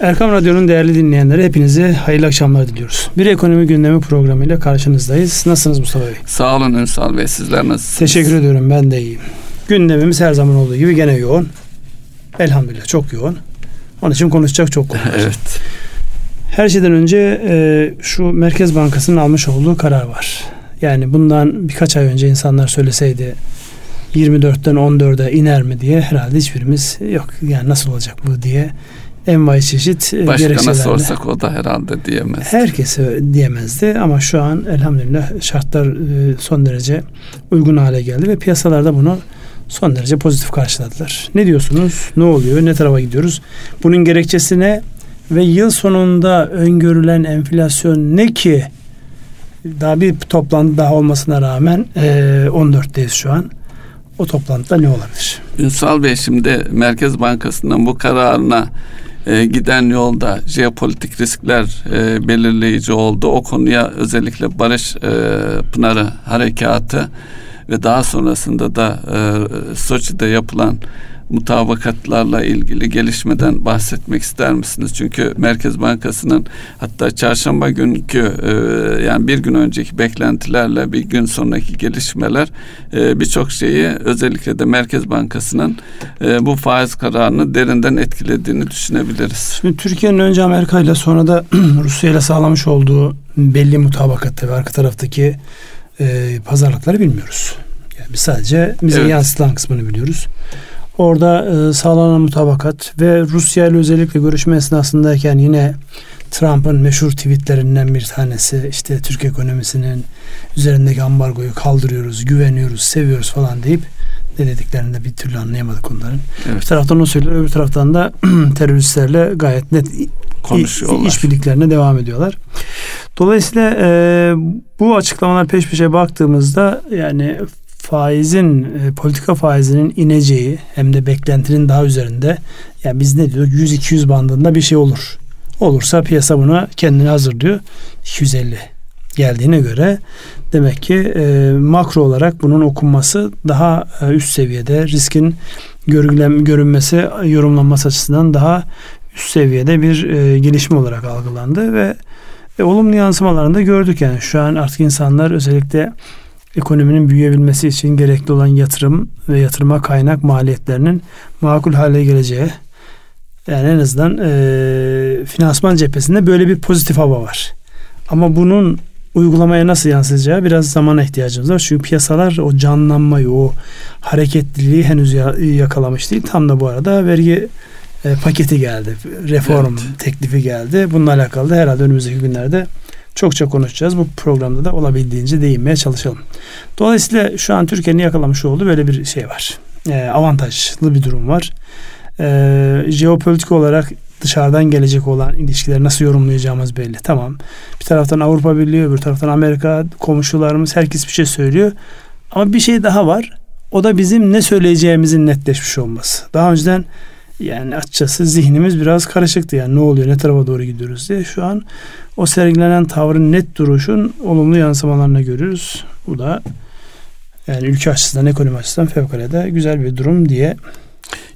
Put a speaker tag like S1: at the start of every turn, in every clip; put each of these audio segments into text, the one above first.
S1: Erkam Radyo'nun değerli dinleyenleri hepinize hayırlı akşamlar diliyoruz. Bir ekonomi gündemi programıyla karşınızdayız. Nasılsınız Mustafa Bey?
S2: Sağ olun Ünsal Bey. Sizler nasılsınız?
S1: Teşekkür ediyorum. Ben de iyiyim. Gündemimiz her zaman olduğu gibi gene yoğun. Elhamdülillah çok yoğun. Onun için konuşacak çok konu var.
S2: evet.
S1: Her şeyden önce e, şu Merkez Bankası'nın almış olduğu karar var. Yani bundan birkaç ay önce insanlar söyleseydi 24'ten 14'e iner mi diye herhalde hiçbirimiz yok yani nasıl olacak bu diye envai çeşit e,
S2: Başkana
S1: gerekçelerle.
S2: sorsak o da herhalde diyemez.
S1: Herkese diyemezdi ama şu an elhamdülillah şartlar e, son derece uygun hale geldi ve piyasalarda bunu son derece pozitif karşıladılar. Ne diyorsunuz? Ne oluyor? Ne tarafa gidiyoruz? Bunun gerekçesi ne? Ve yıl sonunda öngörülen enflasyon ne ki? Daha bir toplantı daha olmasına rağmen e, 14'teyiz şu an. O toplantıda ne olabilir?
S2: Ünsal Bey şimdi Merkez Bankası'nın bu kararına e, giden yolda jeopolitik riskler e, belirleyici oldu. O konuya özellikle Barış e, Pınarı harekatı ve daha sonrasında da e, Soçi'de yapılan mutabakatlarla ilgili gelişmeden bahsetmek ister misiniz? Çünkü Merkez Bankası'nın hatta çarşamba günkü e, yani bir gün önceki beklentilerle bir gün sonraki gelişmeler e, birçok şeyi özellikle de Merkez Bankası'nın e, bu faiz kararını derinden etkilediğini düşünebiliriz.
S1: Şimdi Türkiye'nin önce Amerika ile sonra da Rusya ile sağlamış olduğu belli mutabakat ve arka taraftaki e, pazarlıkları bilmiyoruz. Yani biz sadece bize
S2: Evet.
S1: yansıtılan kısmını biliyoruz. Orada e, sağlanan mutabakat ve Rusya ile özellikle görüşme esnasındayken yine Trump'ın meşhur tweetlerinden bir tanesi işte Türk ekonomisinin üzerindeki ambargoyu kaldırıyoruz, güveniyoruz, seviyoruz falan deyip ne dediklerini de bir türlü anlayamadık onların.
S2: Evet.
S1: Bir taraftan o söylüyor, öbür taraftan da teröristlerle gayet net
S2: Konuşuyorlar.
S1: işbirliklerine devam ediyorlar. Dolayısıyla e, bu açıklamalar peş peşe baktığımızda yani faizin e, politika faizinin ineceği hem de beklentinin daha üzerinde yani biz ne diyor 100-200 bandında bir şey olur. Olursa piyasa buna kendini hazırlıyor. 250 geldiğine göre demek ki e, makro olarak bunun okunması daha e, üst seviyede riskin görülem, görünmesi yorumlanması açısından daha üst seviyede bir e, gelişme olarak algılandı ve e, olumlu yansımalarını da gördük yani şu an artık insanlar özellikle ekonominin büyüyebilmesi için gerekli olan yatırım ve yatırıma kaynak maliyetlerinin makul hale geleceği yani en azından e, finansman cephesinde böyle bir pozitif hava var. Ama bunun uygulamaya nasıl yansıyacağı biraz zamana ihtiyacımız var. Çünkü piyasalar o canlanmayı, o hareketliliği henüz ya- yakalamış değil. Tam da bu arada vergi e, paketi geldi. Reform
S2: Evet.
S1: teklifi geldi. Bununla alakalı da herhalde önümüzdeki günlerde çokça konuşacağız. Bu programda da olabildiğince değinmeye çalışalım. Dolayısıyla şu an Türkiye'nin yakalamış olduğu böyle bir şey var. E, avantajlı bir durum var. E, jeopolitik olarak dışarıdan gelecek olan ilişkileri nasıl yorumlayacağımız belli. Tamam. Bir taraftan Avrupa Birliği, öbür taraftan Amerika, komşularımız herkes bir şey söylüyor. Ama bir şey daha var. O da bizim ne söyleyeceğimizin netleşmiş olması. Daha önceden yani açıkçası zihnimiz biraz karışıktı. Yani ne oluyor, ne tarafa doğru gidiyoruz diye. Şu an o sergilenen tavrın net duruşun olumlu yansımalarını görüyoruz. Bu da yani ülke açısından, ekonomi açısından fevkalade güzel bir durum diye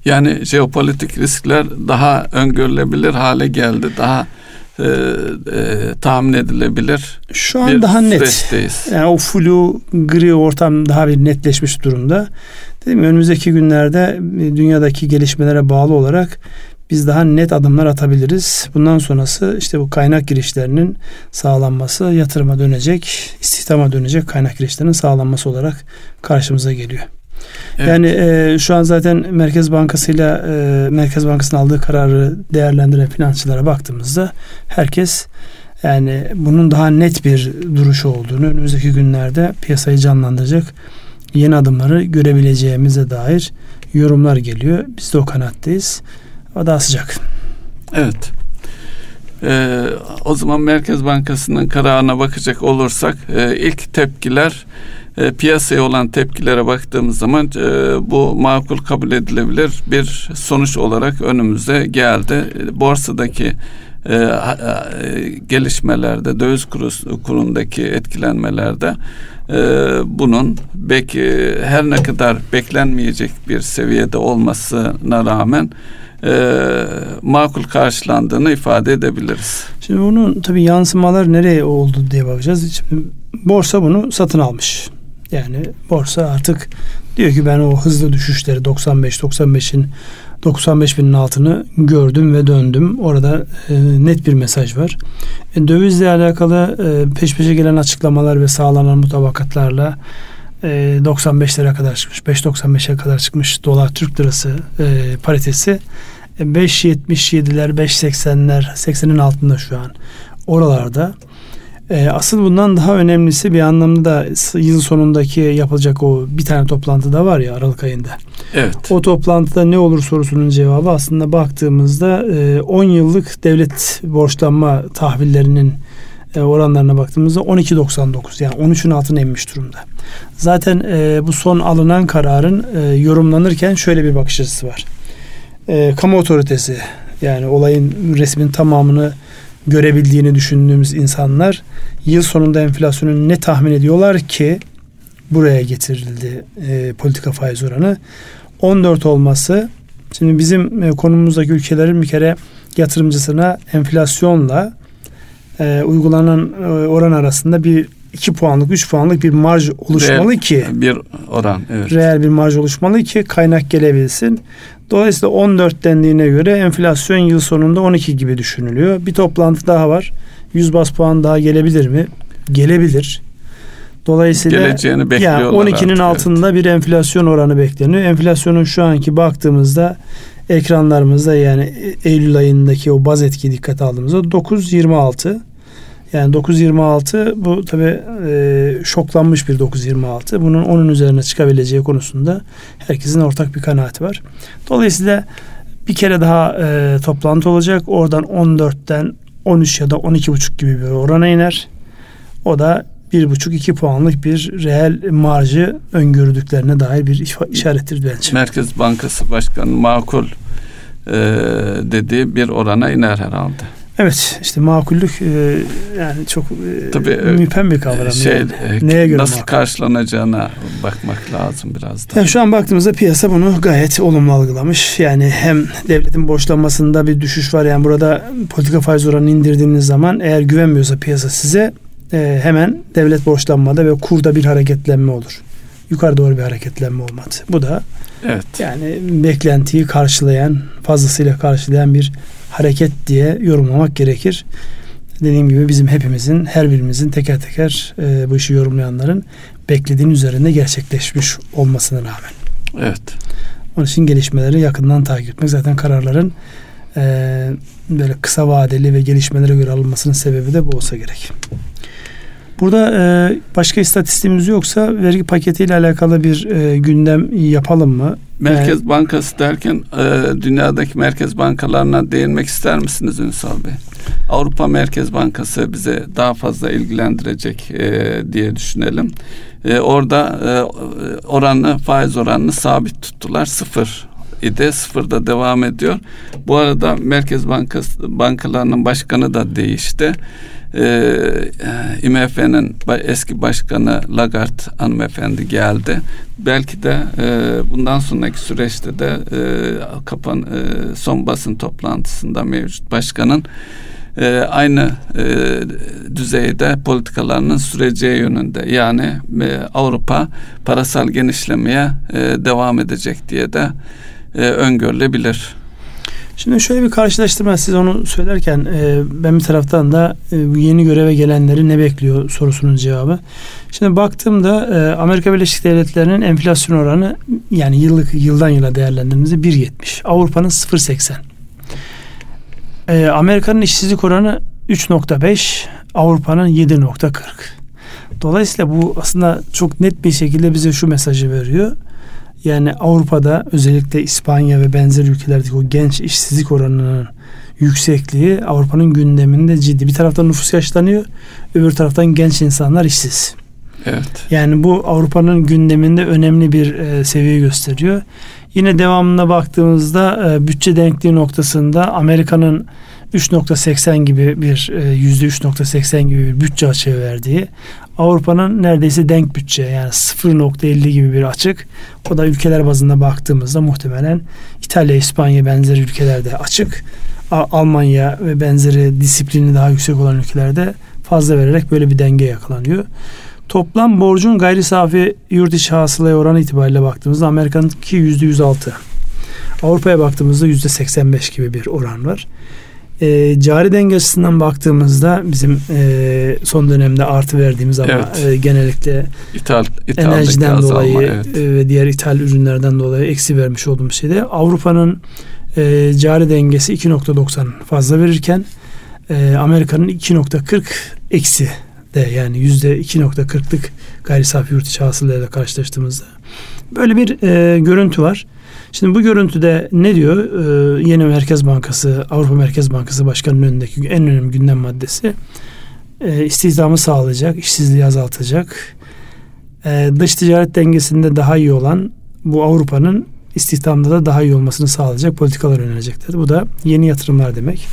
S2: Yani jeopolitik riskler daha öngörülebilir hale geldi. Daha e, e, tahmin edilebilir
S1: Şu an daha net. Yani o flu, gri ortam daha bir netleşmiş durumda. Dedim önümüzdeki günlerde e, dünyadaki gelişmelere bağlı olarak biz daha net adımlar atabiliriz. Bundan sonrası işte bu kaynak girişlerinin sağlanması, yatırıma dönecek, istihdama dönecek kaynak girişlerinin sağlanması olarak karşımıza geliyor.
S2: Evet.
S1: Yani e, şu an zaten Merkez Bankası'yla e, Merkez Bankası'nın aldığı kararı değerlendiren finansçılara baktığımızda herkes yani bunun daha net bir duruşu olduğunu önümüzdeki günlerde piyasayı canlandıracak yeni adımları görebileceğimize dair yorumlar geliyor. Biz de o kanattayız. Ama daha sıcak.
S2: Evet. Ee, o zaman Merkez Bankası'nın kararına bakacak olursak e, ilk tepkiler e, piyasaya olan tepkilere baktığımız zaman e, bu makul kabul edilebilir bir sonuç olarak önümüze geldi. E, Borsadaki e, e, gelişmelerde, döviz kuru, kurundaki etkilenmelerde e, bunun belki her ne kadar beklenmeyecek bir seviyede olmasına rağmen e, makul karşılandığını ifade edebiliriz.
S1: Şimdi bunun tabii yansımalar nereye oldu diye bakacağız. Şimdi borsa bunu satın almış. Yani borsa artık diyor ki ben o hızlı düşüşleri 95 95'in 95 binin altını gördüm ve döndüm. Orada e, net bir mesaj var. E, dövizle alakalı e, peş peşe gelen açıklamalar ve sağlanan mutabakatlarla e, 95'lere kadar çıkmış. 5.95'e kadar çıkmış dolar Türk lirası e, paritesi. E, 5.77'ler 5.80'ler 80'in altında şu an oralarda. E, asıl bundan daha önemlisi bir anlamda da yıl sonundaki yapılacak o bir tane toplantı da var ya Aralık ayında.
S2: Evet.
S1: O toplantıda ne olur sorusunun cevabı aslında baktığımızda e, 10 yıllık devlet borçlanma tahvillerinin e, oranlarına baktığımızda 12.99 yani 13'ün altına inmiş durumda. Zaten e, bu son alınan kararın e, yorumlanırken şöyle bir bakış açısı var. E, kamu otoritesi yani olayın resmin tamamını görebildiğini düşündüğümüz insanlar yıl sonunda enflasyonu ne tahmin ediyorlar ki buraya getirildi e, politika faiz oranı 14 olması şimdi bizim e, konumumuzdaki ülkelerin bir kere yatırımcısına enflasyonla e, uygulanan e, oran arasında bir 2 puanlık 3 puanlık bir marj oluşmalı
S2: Reel
S1: ki
S2: bir oran evet.
S1: reel bir marj oluşmalı ki kaynak gelebilsin. Dolayısıyla 14 dendiğine göre enflasyon yıl sonunda 12 gibi düşünülüyor. Bir toplantı daha var. 100 bas puan daha gelebilir mi? Gelebilir. Dolayısıyla
S2: Geleceğini bekliyorlar
S1: yani 12'nin
S2: artık,
S1: altında bir enflasyon oranı bekleniyor. Enflasyonun şu anki baktığımızda ekranlarımızda yani Eylül ayındaki o baz etki dikkat aldığımızda 9.26 yani 9.26 bu tabi e, şoklanmış bir 9.26. Bunun onun üzerine çıkabileceği konusunda herkesin ortak bir kanaati var. Dolayısıyla bir kere daha e, toplantı olacak. Oradan 14'ten 13 ya da 12.5 gibi bir orana iner. O da 1,5-2 puanlık bir reel marjı öngördüklerine dair bir işarettir bence.
S2: Merkez Bankası Başkanı makul e, dediği bir orana iner herhalde.
S1: Evet işte makullük e, yani çok e,
S2: Tabii, e,
S1: müphem bir kavram.
S2: şey
S1: yani.
S2: e,
S1: Neye göre
S2: nasıl
S1: makul?
S2: karşılanacağına bakmak lazım biraz da.
S1: Yani şu an baktığımızda piyasa bunu gayet olumlu algılamış. Yani hem devletin borçlanmasında bir düşüş var. Yani burada politika faiz oranını indirdiğiniz zaman eğer güvenmiyorsa piyasa size e, hemen devlet borçlanmada ve kurda bir hareketlenme olur. Yukarı doğru bir hareketlenme olmadı. Bu da
S2: Evet.
S1: yani beklentiyi karşılayan, fazlasıyla karşılayan bir hareket diye yorumlamak gerekir. Dediğim gibi bizim hepimizin, her birimizin teker teker e, bu işi yorumlayanların beklediğin üzerinde gerçekleşmiş olmasına rağmen.
S2: Evet.
S1: Onun için gelişmeleri yakından takip etmek zaten kararların e, böyle kısa vadeli ve gelişmelere göre alınmasının sebebi de bu olsa gerek. Burada e, başka istatistiğimiz yoksa vergi paketiyle alakalı bir e, gündem yapalım mı?
S2: Merkez Bankası derken e, dünyadaki merkez bankalarına değinmek ister misiniz Ünsal Bey? Avrupa Merkez Bankası bize daha fazla ilgilendirecek e, diye düşünelim. E, orada e, oranı faiz oranını sabit tuttular sıfır idi sıfırda devam ediyor. Bu arada Merkez Bankası bankalarının başkanı da değişti. Ee, IMF'nin eski başkanı Lagarde hanımefendi geldi. Belki de e, bundan sonraki süreçte de e, kapan e, son basın toplantısında mevcut başkanın e, aynı e, düzeyde politikalarının süreceği yönünde. Yani e, Avrupa parasal genişlemeye e, devam edecek diye de e, öngörülebilir.
S1: Şimdi şöyle bir karşılaştırma siz onu söylerken e, ben bir taraftan da e, yeni göreve gelenleri ne bekliyor sorusunun cevabı. Şimdi baktığımda e, Amerika Birleşik Devletleri'nin enflasyon oranı yani yıllık yıldan yıla değerlendirdiğimizde 1.70. Avrupa'nın 0.80. E, Amerika'nın işsizlik oranı 3.5, Avrupa'nın 7.40. Dolayısıyla bu aslında çok net bir şekilde bize şu mesajı veriyor. Yani Avrupa'da özellikle İspanya ve benzer ülkelerdeki o genç işsizlik oranının yüksekliği Avrupa'nın gündeminde ciddi. Bir taraftan nüfus yaşlanıyor, öbür taraftan genç insanlar işsiz.
S2: Evet.
S1: Yani bu Avrupa'nın gündeminde önemli bir e, seviye gösteriyor. Yine devamına baktığımızda e, bütçe denkliği noktasında Amerika'nın 3.80 gibi bir e, yüzde 3.80 gibi bir bütçe açığı verdiği Avrupa'nın neredeyse denk bütçe yani 0.50 gibi bir açık. O da ülkeler bazında baktığımızda muhtemelen İtalya, İspanya benzeri ülkelerde açık. Almanya ve benzeri disiplini daha yüksek olan ülkelerde fazla vererek böyle bir denge yakalanıyor. Toplam borcun gayri safi yurt içi hasılaya oranı itibariyle baktığımızda Amerika'nınki yüzde 106. Avrupa'ya baktığımızda yüzde 85 gibi bir oran var. E, cari denge açısından baktığımızda bizim e, son dönemde artı verdiğimiz ama evet. e, genellikle ithal, enerjiden dolayı evet. e, ve diğer ithal ürünlerden dolayı eksi vermiş olduğumuz şeyde Avrupa'nın e, cari dengesi 2.90 fazla verirken e, Amerika'nın 2.40 eksi de yani yüzde 2.40'lık gayri safi yurt içi hasılayla karşılaştığımızda böyle bir e, görüntü var. Şimdi bu görüntüde ne diyor? Ee, yeni Merkez Bankası, Avrupa Merkez Bankası Başkanı'nın önündeki en önemli gündem maddesi e, istihdamı sağlayacak, işsizliği azaltacak. E, dış ticaret dengesinde daha iyi olan bu Avrupa'nın istihdamda da daha iyi olmasını sağlayacak politikalar önerecekler. Bu da yeni yatırımlar demek.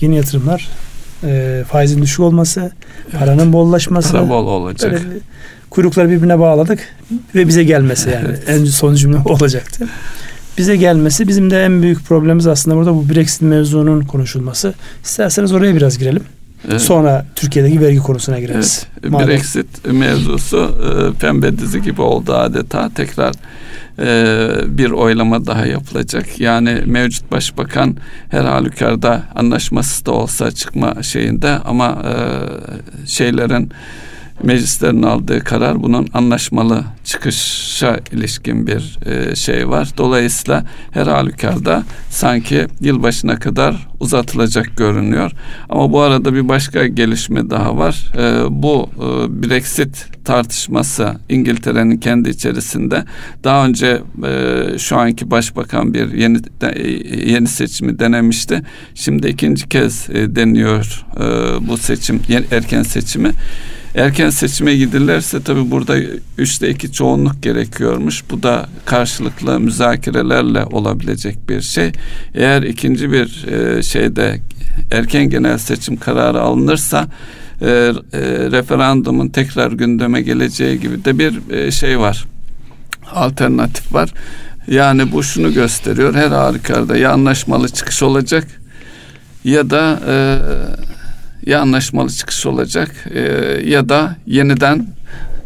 S1: Yeni yatırımlar e, faizin düşük olması, evet. paranın bollaşması.
S2: Para bol olacak. Böyle
S1: kuyrukları birbirine bağladık ve bize gelmesi yani. En son cümle olacaktı bize gelmesi bizim de en büyük problemimiz aslında burada bu Brexit mevzunun konuşulması. İsterseniz oraya biraz girelim. Evet. Sonra Türkiye'deki vergi konusuna gireriz.
S2: Evet. Brexit mevzusu e, pembe dizi gibi oldu adeta. Tekrar e, bir oylama daha yapılacak. Yani mevcut başbakan her halükarda anlaşmasız da olsa çıkma şeyinde ama e, şeylerin meclislerin aldığı karar bunun anlaşmalı çıkışa ilişkin bir e, şey var. Dolayısıyla her halükarda sanki yılbaşına kadar uzatılacak görünüyor. Ama bu arada bir başka gelişme daha var. E, bu e, Brexit tartışması İngiltere'nin kendi içerisinde daha önce şu anki başbakan bir yeni yeni seçimi denemişti. Şimdi ikinci kez deniyor bu seçim erken seçimi. Erken seçime gidilirse tabi burada üçte iki çoğunluk gerekiyormuş. Bu da karşılıklı müzakerelerle olabilecek bir şey. Eğer ikinci bir e, şeyde erken genel seçim kararı alınırsa e, e, referandumun tekrar gündeme geleceği gibi de bir e, şey var. Alternatif var. Yani bu şunu gösteriyor. Her halükarda ya anlaşmalı çıkış olacak ya da e, ya anlaşmalı çıkış olacak e, ya da yeniden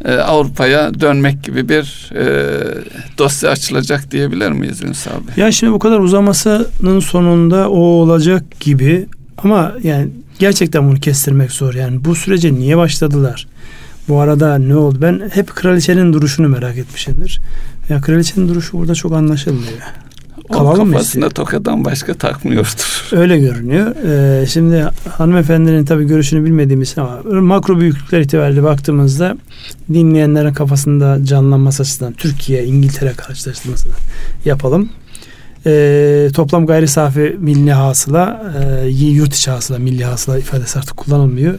S2: e, Avrupa'ya dönmek gibi bir e, dosya açılacak diyebilir miyiz Ünsal Bey?
S1: Ya şimdi bu kadar uzamasının sonunda o olacak gibi ama yani gerçekten bunu kestirmek zor. Yani bu sürece niye başladılar? Bu arada ne oldu? Ben hep kraliçenin duruşunu merak etmişimdir. Ya kraliçenin duruşu burada çok anlaşılmıyor.
S2: Kalalım o kafasına mı tokadan başka takmıyordur.
S1: Öyle görünüyor. Ee, şimdi hanımefendinin tabii görüşünü bilmediğimiz ama makro büyüklükler itibariyle baktığımızda dinleyenlerin kafasında canlanması açısından Türkiye, İngiltere karşılaştırmasını yapalım. Ee, toplam gayri safi milli hasıla, e, yurt içi hasıla, milli hasıla ifadesi artık kullanılmıyor.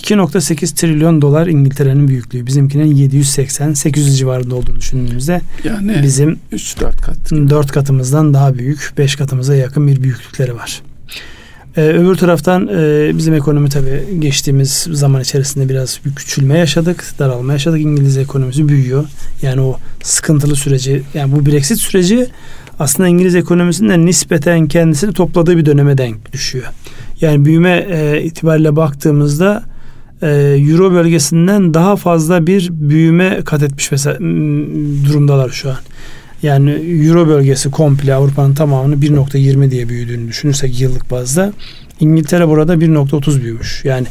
S1: 2.8 trilyon dolar İngiltere'nin büyüklüğü. Bizimkinin 780 800 civarında olduğunu düşündüğümüzde yani bizim
S2: 3 4 kat gibi.
S1: 4 katımızdan daha büyük, 5 katımıza yakın bir büyüklükleri var. Ee, öbür taraftan e, bizim ekonomi tabii geçtiğimiz zaman içerisinde biraz bir küçülme yaşadık, daralma yaşadık. İngiliz ekonomisi büyüyor. Yani o sıkıntılı süreci, yani bu Brexit süreci aslında İngiliz ekonomisinde nispeten kendisini topladığı bir döneme denk düşüyor. Yani büyüme e, itibariyle baktığımızda e, Euro bölgesinden daha fazla bir büyüme kat etmiş mesela durumdalar şu an. Yani Euro bölgesi komple Avrupa'nın tamamını 1.20 diye büyüdüğünü düşünürsek yıllık bazda İngiltere burada 1.30 büyümüş. Yani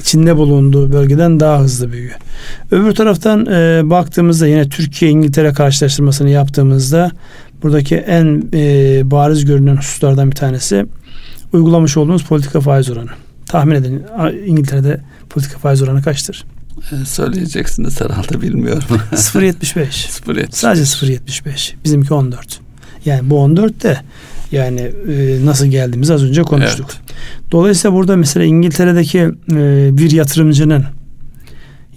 S1: içinde bulunduğu bölgeden daha hızlı büyüyor. Öbür taraftan e, baktığımızda yine Türkiye İngiltere karşılaştırmasını yaptığımızda buradaki en e, bariz görünen hususlardan bir tanesi uygulamış olduğumuz politika faiz oranı. Tahmin edin İngiltere'de politika faiz oranı kaçtır?
S2: Ee, söyleyeceksiniz herhalde bilmiyorum.
S1: 0.75. 0.75. Sadece 0.75. Bizimki 14. Yani bu 14 de yani e, nasıl geldiğimizi az önce konuştuk. Evet. Dolayısıyla burada mesela İngiltere'deki e, bir yatırımcının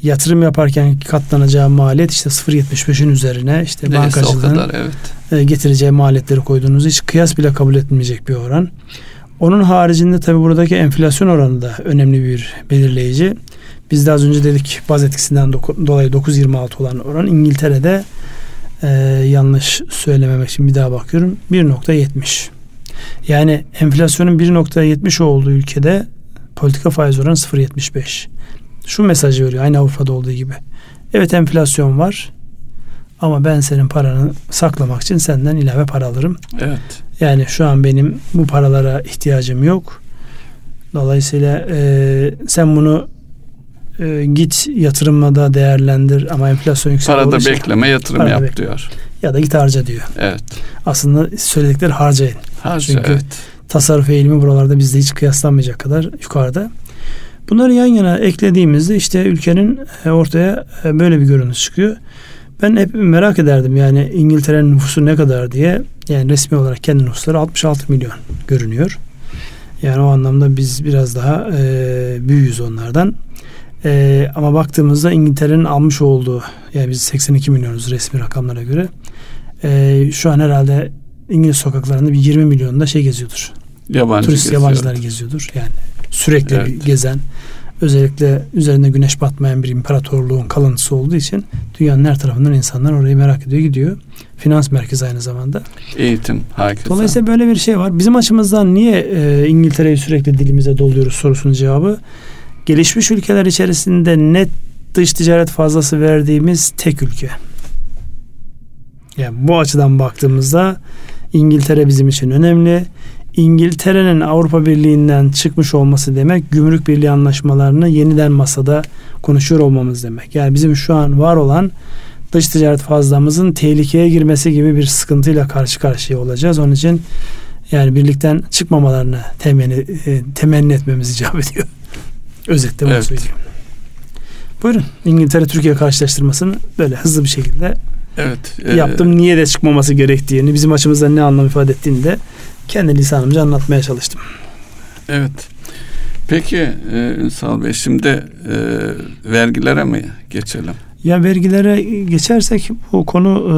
S1: yatırım yaparken katlanacağı maliyet işte 0.75'in üzerine işte
S2: Neyse,
S1: bankacılığın
S2: kadar, evet.
S1: E, getireceği maliyetleri koyduğunuz hiç kıyas bile kabul etmeyecek bir oran. Onun haricinde tabi buradaki enflasyon oranı da önemli bir belirleyici. Biz de az önce dedik baz etkisinden dolayı 9.26 olan oran İngiltere'de e, yanlış söylememek için bir daha bakıyorum 1.70. Yani enflasyonun 1.70 olduğu ülkede politika faiz oranı 0.75. Şu mesajı veriyor aynı Avrupa'da olduğu gibi. Evet enflasyon var ama ben senin paranı saklamak için senden ilave para alırım.
S2: Evet.
S1: Yani şu an benim bu paralara ihtiyacım yok. Dolayısıyla e, sen bunu e, git yatırımla değerlendir ama enflasyon yüksek
S2: Parada için, bekleme yatırım yap bekle. diyor.
S1: Ya da git harca diyor.
S2: Evet.
S1: Aslında söyledikleri harcayın.
S2: Harca
S1: Çünkü
S2: evet.
S1: tasarruf eğilimi buralarda bizde hiç kıyaslanmayacak kadar yukarıda. Bunları yan yana eklediğimizde işte ülkenin e, ortaya e, böyle bir görüntü çıkıyor. Ben hep merak ederdim yani İngiltere'nin nüfusu ne kadar diye. Yani resmi olarak kendi nüfusları 66 milyon görünüyor. Yani o anlamda biz biraz daha e, büyüğüz onlardan. E, ama baktığımızda İngiltere'nin almış olduğu yani biz 82 milyonuz resmi rakamlara göre. E, şu an herhalde İngiliz sokaklarında bir 20 milyonda şey geziyordur.
S2: Yabancı
S1: Turist geziyor. yabancılar geziyordur. Yani sürekli evet. gezen özellikle üzerinde güneş batmayan bir imparatorluğun kalıntısı olduğu için dünyanın her tarafından insanlar orayı merak ediyor gidiyor. Finans merkezi aynı zamanda.
S2: Eğitim, herkese.
S1: Dolayısıyla böyle bir şey var. Bizim açımızdan niye e, İngiltere'yi sürekli dilimize doluyoruz sorusunun cevabı gelişmiş ülkeler içerisinde net dış ticaret fazlası verdiğimiz tek ülke. Yani bu açıdan baktığımızda İngiltere bizim için önemli. İngiltere'nin Avrupa Birliği'nden çıkmış olması demek gümrük birliği anlaşmalarını yeniden masada konuşuyor olmamız demek. Yani bizim şu an var olan dış ticaret fazlamızın tehlikeye girmesi gibi bir sıkıntıyla karşı karşıya olacağız. Onun için yani birlikten çıkmamalarını temenni, e, temenni etmemiz icap ediyor. Özetle bunu evet. söyleyeyim. Buyurun İngiltere Türkiye karşılaştırmasını böyle hızlı bir şekilde
S2: evet,
S1: e, yaptım. Niye de çıkmaması gerektiğini, bizim açımızdan ne anlam ifade ettiğini de kendi lisanımca anlatmaya çalıştım.
S2: Evet. Peki e, Ünsal Bey şimdi e, vergilere mi geçelim?
S1: Ya vergilere geçersek bu konu e,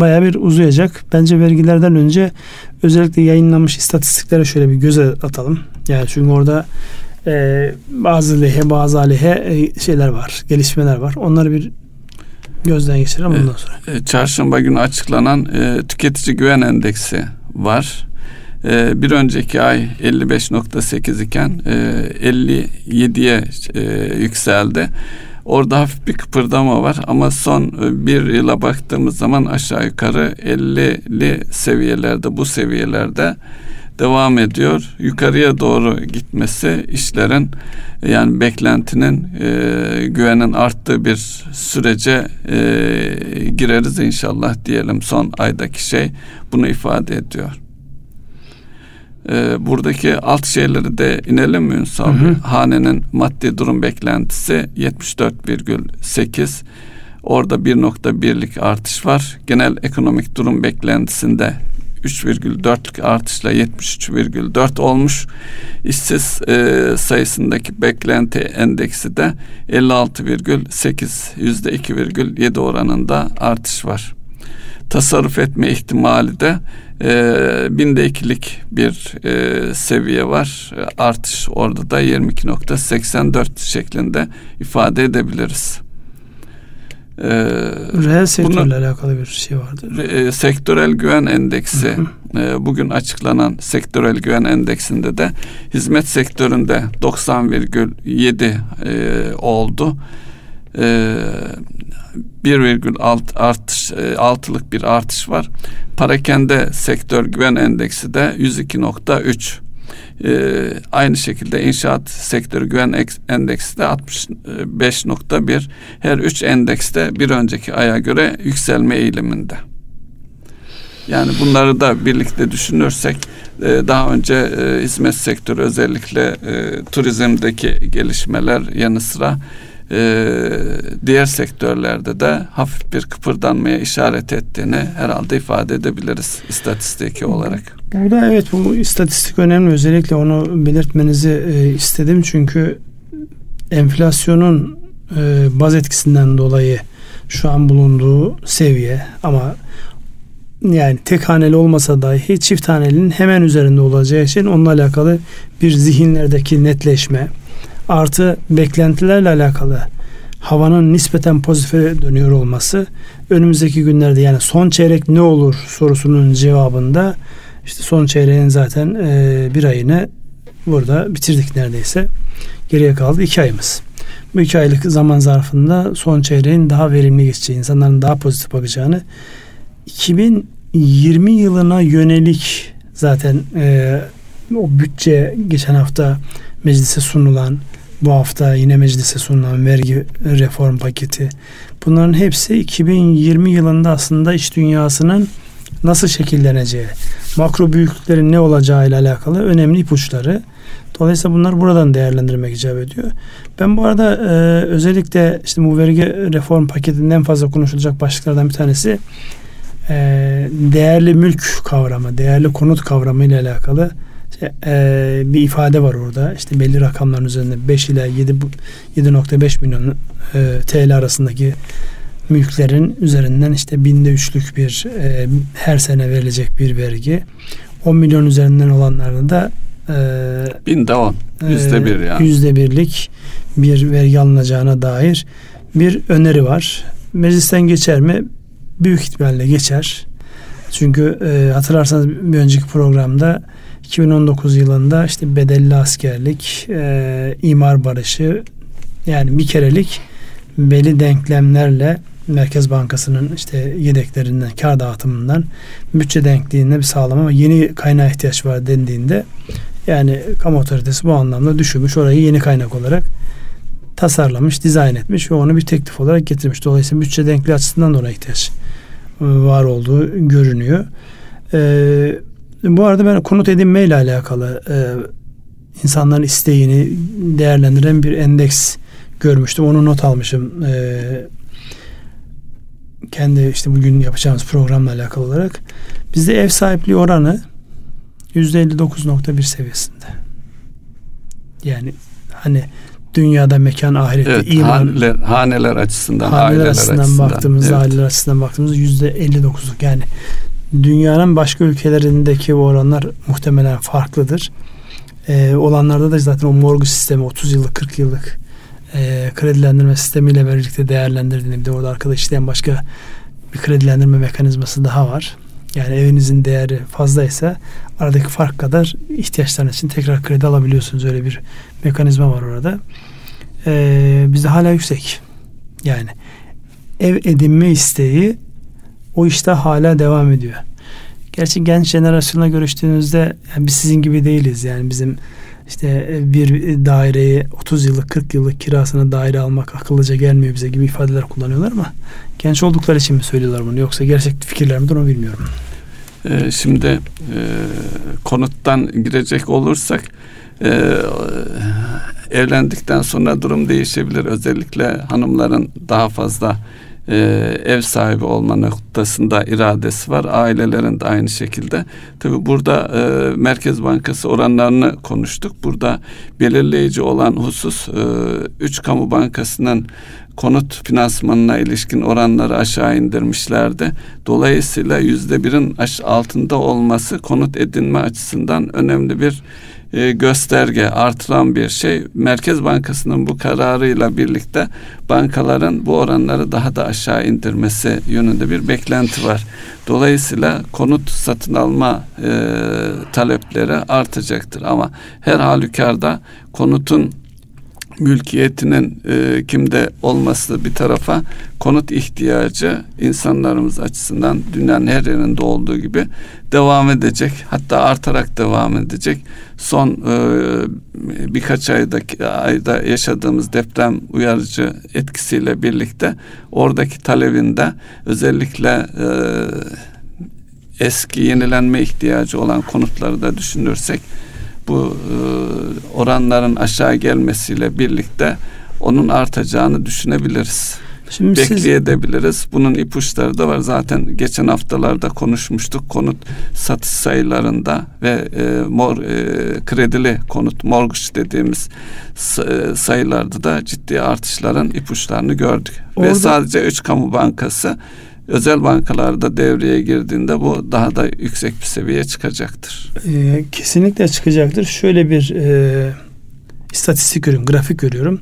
S1: baya bir uzayacak. Bence vergilerden önce özellikle yayınlanmış istatistiklere şöyle bir göze atalım. Yani çünkü orada e, bazı lehe bazı aleyhe e, şeyler var, gelişmeler var. Onları bir gözden geçirelim ondan sonra.
S2: E, çarşamba günü açıklanan e, tüketici güven endeksi var. E, bir önceki ay 55.8 iken e, 57'ye e, yükseldi. Orada hafif bir kıpırdama var ama son e, bir yıla baktığımız zaman aşağı yukarı 50'li seviyelerde bu seviyelerde devam ediyor. Yukarıya doğru gitmesi işlerin yani beklentinin e, güvenin arttığı bir sürece e, gireriz inşallah diyelim son aydaki şey bunu ifade ediyor. E, buradaki alt şeyleri de inelim mi Ünsal? Hı hı. Hanenin maddi durum beklentisi 74,8 Orada 1.1'lik artış var. Genel ekonomik durum beklentisinde 3,4'lük artışla 73,4 olmuş. İşsiz e, sayısındaki beklenti endeksi de 56,8 yüzde 2,7 oranında artış var. Tasarruf etme ihtimali de e, binde ikilik bir e, seviye var. Artış orada da 22.84 şeklinde ifade edebiliriz.
S1: Ee, Reel sektörle alakalı bir şey vardı.
S2: E, sektörel güven endeksi e, bugün açıklanan sektörel güven endeksinde de hizmet sektöründe 90,7 e, oldu. E, 1,6 artış e, altılık bir artış var. Parakende sektör güven endeksi de 102.3 ee, aynı şekilde inşaat sektörü güven endeksi de 65.1. Her üç endekste bir önceki aya göre yükselme eğiliminde. Yani bunları da birlikte düşünürsek e, daha önce e, hizmet sektörü özellikle turizmdeki gelişmeler yanı sıra diğer sektörlerde de hafif bir kıpırdanmaya işaret ettiğini herhalde ifade edebiliriz istatistiki olarak.
S1: Burada evet bu istatistik önemli. Özellikle onu belirtmenizi e, istedim. Çünkü enflasyonun e, baz etkisinden dolayı şu an bulunduğu seviye ama yani tek haneli olmasa dahi çift hanelinin hemen üzerinde olacağı için onunla alakalı bir zihinlerdeki netleşme artı beklentilerle alakalı havanın nispeten pozitife dönüyor olması önümüzdeki günlerde yani son çeyrek ne olur sorusunun cevabında işte son çeyreğin zaten e, bir ayını burada bitirdik neredeyse. Geriye kaldı iki ayımız. Bu iki aylık zaman zarfında son çeyreğin daha verimli geçeceği, insanların daha pozitif bakacağını 2020 yılına yönelik zaten e, o bütçe geçen hafta meclise sunulan bu hafta yine meclise sunulan vergi reform paketi bunların hepsi 2020 yılında aslında iş dünyasının nasıl şekilleneceği, makro büyüklüklerin ne olacağı ile alakalı önemli ipuçları. Dolayısıyla bunlar buradan değerlendirmek icap ediyor. Ben bu arada e, özellikle işte bu vergi reform paketinden fazla konuşulacak başlıklardan bir tanesi e, değerli mülk kavramı, değerli konut kavramı ile alakalı işte, e, bir ifade var orada. İşte belli rakamların üzerinde 5 ile 7 7.5 milyon e, TL arasındaki mülklerin üzerinden işte binde üçlük bir e, her sene verilecek bir vergi. 10 milyon üzerinden olanlarda da
S2: e, binde on yüzde bir yani
S1: yüzde birlik bir vergi alınacağına dair bir öneri var. Meclisten geçer mi? Büyük ihtimalle geçer. Çünkü e, hatırlarsanız bir önceki programda 2019 yılında işte bedelli askerlik, e, imar barışı yani bir kerelik belli denklemlerle Merkez Bankası'nın işte yedeklerinden, kar dağıtımından bütçe denkliğinde bir sağlama ve yeni kaynağa ihtiyaç var dendiğinde yani kamu otoritesi bu anlamda düşünmüş orayı yeni kaynak olarak tasarlamış, dizayn etmiş ve onu bir teklif olarak getirmiş. Dolayısıyla bütçe denkliği açısından da ona ihtiyaç var olduğu görünüyor. Ee, bu arada ben konut edinme ile alakalı e, insanların isteğini değerlendiren bir endeks görmüştüm. Onu not almışım. Ee, kendi işte bugün yapacağımız programla alakalı olarak bizde ev sahipliği oranı %59.1 seviyesinde. Yani hani dünyada mekan ahirette
S2: evet, iman haneler, haneler açısından
S1: haneler aileler açısından, açısından baktığımızda evet. aileler açısından baktığımızda %59'luk yani dünyanın başka ülkelerindeki bu oranlar muhtemelen farklıdır. Ee, olanlarda da zaten o morgu sistemi 30 yıllık 40 yıllık e, kredilendirme sistemiyle birlikte değerlendirdiğinde bir de orada arkada işleyen başka bir kredilendirme mekanizması daha var. Yani evinizin değeri fazlaysa aradaki fark kadar ihtiyaçlarınız için tekrar kredi alabiliyorsunuz. Öyle bir mekanizma var orada. Ee, bizde hala yüksek. Yani ev edinme isteği o işte hala devam ediyor. Gerçi genç jenerasyonla görüştüğünüzde yani biz sizin gibi değiliz. Yani bizim işte bir daireyi 30 yıllık 40 yıllık kirasına daire almak akıllıca gelmiyor bize gibi ifadeler kullanıyorlar ama genç oldukları için mi söylüyorlar bunu yoksa gerçek fikirler mi onu bilmiyorum.
S2: Ee, şimdi e, konuttan girecek olursak e, evlendikten sonra durum değişebilir. Özellikle hanımların daha fazla e, ev sahibi olma noktasında iradesi var. Ailelerin de aynı şekilde. Tabi burada e, Merkez Bankası oranlarını konuştuk. Burada belirleyici olan husus e, üç kamu bankasının konut finansmanına ilişkin oranları aşağı indirmişlerdi. Dolayısıyla yüzde birin altında olması konut edinme açısından önemli bir e, gösterge artıran bir şey. Merkez Bankası'nın bu kararıyla birlikte bankaların bu oranları daha da aşağı indirmesi yönünde bir beklenti var. Dolayısıyla konut satın alma e, talepleri artacaktır ama her halükarda konutun mülkiyetinin e, kimde olması bir tarafa konut ihtiyacı insanlarımız açısından dünyanın her yerinde olduğu gibi devam edecek. Hatta artarak devam edecek. Son e, birkaç ayda ayda yaşadığımız deprem uyarıcı etkisiyle birlikte oradaki talebinde özellikle e, eski yenilenme ihtiyacı olan konutları da düşünürsek bu e, oranların aşağı gelmesiyle birlikte onun artacağını düşünebiliriz. Şimdi bekleyebiliriz. Siz... Bunun ipuçları da var. Zaten geçen haftalarda konuşmuştuk. Konut satış sayılarında ve e, mor e, kredili konut mortgage dediğimiz e, sayılarda da ciddi artışların ipuçlarını gördük. Orada... Ve sadece üç kamu bankası özel bankalarda devreye girdiğinde bu daha da yüksek bir seviyeye çıkacaktır.
S1: E, kesinlikle çıkacaktır. Şöyle bir e, istatistik görüyorum, grafik görüyorum.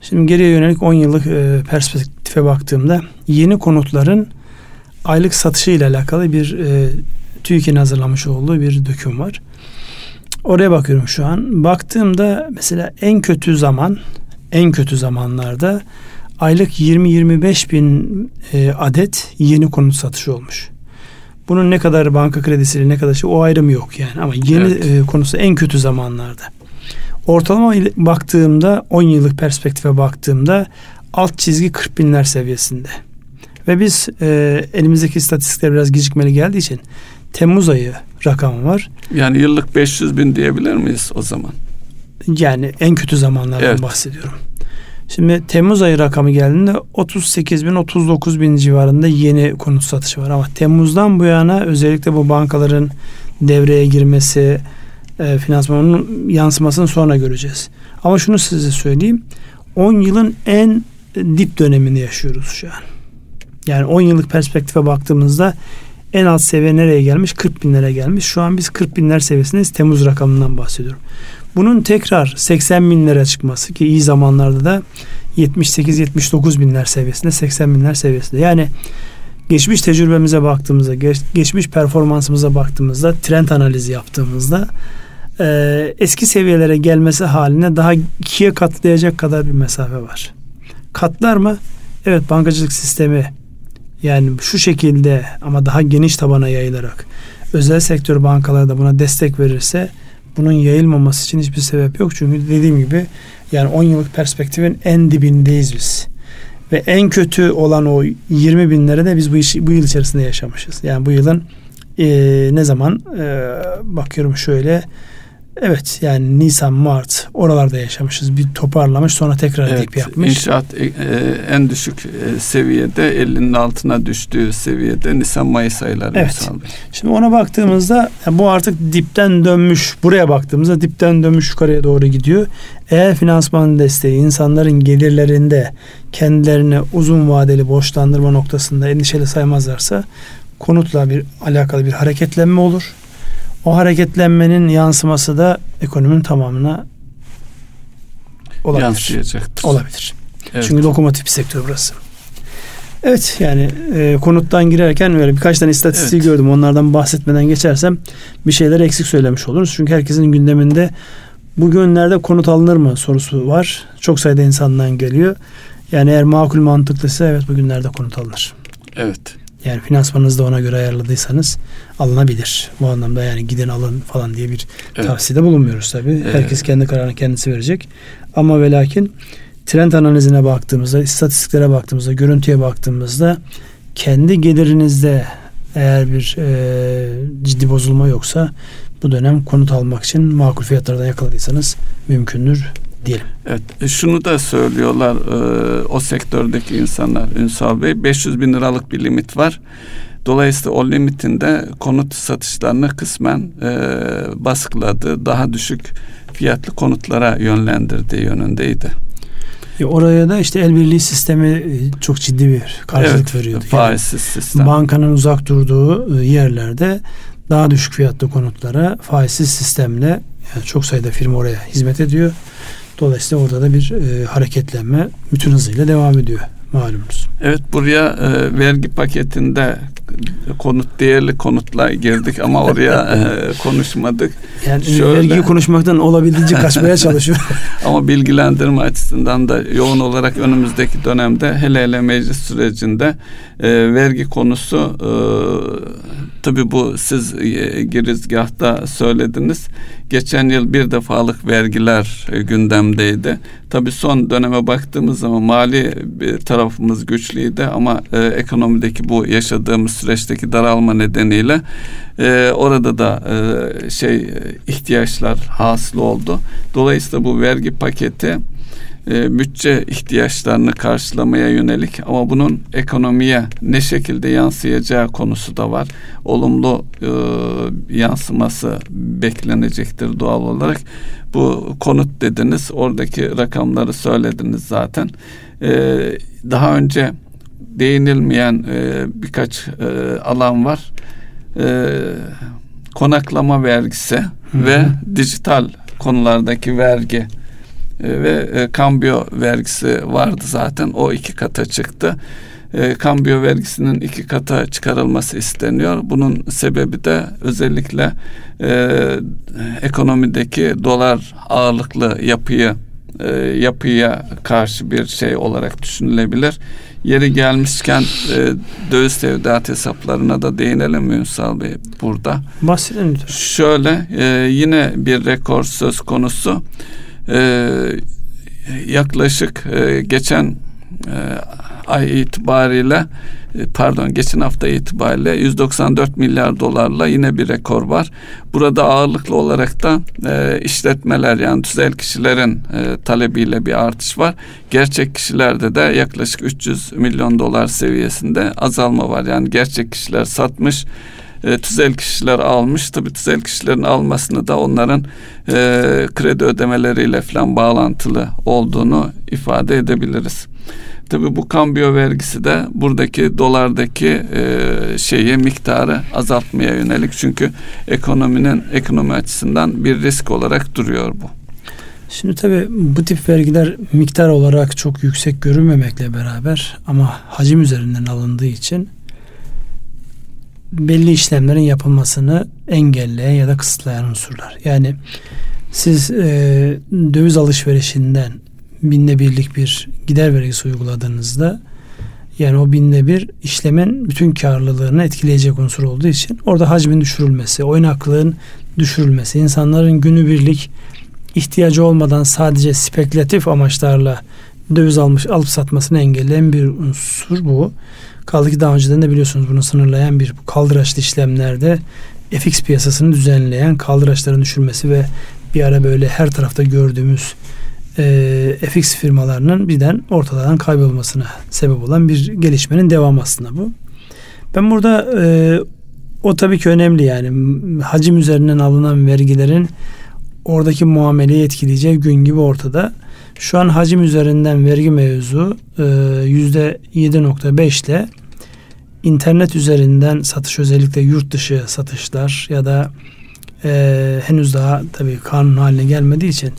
S1: Şimdi geriye yönelik 10 yıllık e, perspektife baktığımda yeni konutların aylık satışı ile alakalı bir e, TÜİK'in hazırlamış olduğu bir döküm var. Oraya bakıyorum şu an. Baktığımda mesela en kötü zaman, en kötü zamanlarda aylık 20-25 bin e, adet yeni konut satışı olmuş. Bunun ne kadar banka kredisiyle ne kadar şey o ayrım yok yani ama yeni evet. e, konusu en kötü zamanlarda. Ortalama baktığımda 10 yıllık perspektife baktığımda alt çizgi 40 binler seviyesinde. Ve biz e, elimizdeki istatistikler biraz gecikmeli geldiği için Temmuz ayı rakamı var.
S2: Yani yıllık 500 bin diyebilir miyiz o zaman?
S1: Yani en kötü zamanlardan evet. bahsediyorum. Şimdi Temmuz ayı rakamı geldiğinde 38 bin 39 bin civarında yeni konut satışı var ama Temmuz'dan bu yana özellikle bu bankaların devreye girmesi, e, finansmanın yansımasını sonra göreceğiz. Ama şunu size söyleyeyim. 10 yılın en dip dönemini yaşıyoruz şu an. Yani 10 yıllık perspektife baktığımızda en alt seviye nereye gelmiş? 40 binlere gelmiş. Şu an biz 40 binler seviyesindeyiz. Temmuz rakamından bahsediyorum. Bunun tekrar 80 binlere çıkması ki iyi zamanlarda da 78-79 binler seviyesinde 80 binler seviyesinde. Yani geçmiş tecrübemize baktığımızda, geç, geçmiş performansımıza baktığımızda, trend analizi yaptığımızda e, eski seviyelere gelmesi haline daha ikiye katlayacak kadar bir mesafe var. Katlar mı? Evet bankacılık sistemi yani şu şekilde ama daha geniş tabana yayılarak özel sektör bankaları da buna destek verirse bunun yayılmaması için hiçbir sebep yok. Çünkü dediğim gibi yani 10 yıllık perspektifin en dibindeyiz biz. Ve en kötü olan o 20 binlere de biz bu, iş, bu yıl içerisinde yaşamışız. Yani bu yılın e, ne zaman e, bakıyorum şöyle Evet yani Nisan, Mart oralarda yaşamışız. Bir toparlamış sonra tekrar evet, dip yapmış.
S2: İnşaat e, e, en düşük e, seviyede 50'nin altına düştüğü seviyede Nisan, Mayıs ayları.
S1: Evet. Şimdi ona baktığımızda bu artık dipten dönmüş. Buraya baktığımızda dipten dönmüş yukarıya doğru gidiyor. Eğer finansman desteği insanların gelirlerinde kendilerini uzun vadeli borçlandırma noktasında endişeli saymazlarsa konutla bir alakalı bir hareketlenme olur o hareketlenmenin yansıması da ekonominin tamamına olabilir.
S2: Yansıyacaktır.
S1: Olabilir. Evet. Çünkü lokomotif bir sektör burası. Evet yani e, konuttan girerken böyle birkaç tane istatistiği evet. gördüm. Onlardan bahsetmeden geçersem bir şeyler eksik söylemiş oluruz. Çünkü herkesin gündeminde bu günlerde konut alınır mı sorusu var. Çok sayıda insandan geliyor. Yani eğer makul mantıklıysa evet bugünlerde konut alınır.
S2: Evet.
S1: Yani finansmanınızı da ona göre ayarladıysanız alınabilir. Bu anlamda yani gidin alın falan diye bir evet. tavsiyede bulunmuyoruz tabii. Evet. Herkes kendi kararını kendisi verecek. Ama ve lakin trend analizine baktığımızda, istatistiklere baktığımızda, görüntüye baktığımızda kendi gelirinizde eğer bir e, ciddi bozulma yoksa bu dönem konut almak için makul fiyatlardan yakaladıysanız mümkündür diyelim.
S2: Evet, e, şunu da söylüyorlar e, o sektördeki insanlar Ünsal Bey 500 bin liralık bir limit var. Dolayısıyla o limitinde konut satışlarını kısmen e, baskıladı. Daha düşük fiyatlı konutlara yönlendirdiği yönündeydi.
S1: E oraya da işte el birliği sistemi e, çok ciddi bir karşılık evet, veriyordu.
S2: Faizsiz yani sistem.
S1: Bankanın uzak durduğu yerlerde daha düşük fiyatlı konutlara faizsiz sistemle yani çok sayıda firma oraya hizmet ediyor. Dolayısıyla orada da bir e, hareketlenme bütün hızıyla devam ediyor malumunuz.
S2: Evet buraya e, vergi paketinde konut değerli konutla girdik ama oraya e, konuşmadık.
S1: Yani Şöyle, vergiyi konuşmaktan olabildiğince kaçmaya çalışıyor.
S2: ama bilgilendirme açısından da yoğun olarak önümüzdeki dönemde hele hele meclis sürecinde e, vergi konusu e, tabi bu siz e, girizgahta söylediniz. Geçen yıl bir defalık vergiler e, gündemdeydi. Tabi son döneme baktığımız zaman mali bir tarafımız güçlüydü ama e, ekonomideki bu yaşadığımız süreçteki daralma nedeniyle e, orada da e, şey ihtiyaçlar hasıl oldu. Dolayısıyla bu vergi paketi e, bütçe ihtiyaçlarını karşılamaya yönelik ama bunun ekonomiye ne şekilde yansıyacağı konusu da var. Olumlu e, yansıması beklenecektir doğal olarak. Bu konut dediniz, oradaki rakamları söylediniz zaten. E, daha önce değinilmeyen e, birkaç e, alan var. E, konaklama vergisi Hı-hı. ve dijital konulardaki vergi e, ve e, kambiyo vergisi vardı zaten o iki kata çıktı. E, kambiyo vergisinin iki kata çıkarılması isteniyor. Bunun sebebi de özellikle e, ekonomideki dolar ağırlıklı yapıyı e, yapıya karşı bir şey olarak düşünülebilir. Yeri gelmişken e, döviz tevdiat hesaplarına da değinelim Ünsal Bey burada?
S1: Bahsedelim lütfen.
S2: Şöyle e, yine bir rekor söz konusu. E, yaklaşık e, geçen e, ay itibariyle e, pardon geçen hafta itibariyle 194 milyar dolarla yine bir rekor var. Burada ağırlıklı olarak da e, işletmeler yani tüzel kişilerin e, talebiyle bir artış var. Gerçek kişilerde de yaklaşık 300 milyon dolar seviyesinde azalma var. Yani gerçek kişiler satmış e, tüzel kişiler almış. Tabi tüzel kişilerin almasını da onların e, kredi ödemeleriyle falan bağlantılı olduğunu ifade edebiliriz. Tabi bu kambiyo vergisi de buradaki dolardaki e, şeyi miktarı azaltmaya yönelik çünkü ekonominin ekonomi açısından bir risk olarak duruyor bu.
S1: Şimdi tabi bu tip vergiler miktar olarak çok yüksek görünmemekle beraber ama hacim üzerinden alındığı için belli işlemlerin yapılmasını engelleyen ya da kısıtlayan unsurlar. Yani siz e, döviz alışverişinden binde birlik bir gider vergisi uyguladığınızda yani o binde bir işlemin bütün karlılığını etkileyecek unsur olduğu için orada hacmin düşürülmesi, oynaklığın düşürülmesi, insanların günübirlik ihtiyacı olmadan sadece spekülatif amaçlarla döviz almış alıp satmasını engelleyen bir unsur bu. Kaldı ki daha önceden de biliyorsunuz bunu sınırlayan bir kaldıraçlı işlemlerde FX piyasasını düzenleyen kaldıraçların düşürmesi ve bir ara böyle her tarafta gördüğümüz e, FX firmalarının birden ortadan kaybolmasına sebep olan bir gelişmenin devamı aslında bu. Ben burada e, o tabii ki önemli yani hacim üzerinden alınan vergilerin oradaki muameleyi etkileyeceği gün gibi ortada. Şu an hacim üzerinden vergi mevzu e, yüzde 7.5 ile internet üzerinden satış özellikle yurt dışı satışlar ya da e, henüz daha tabii kanun haline gelmediği için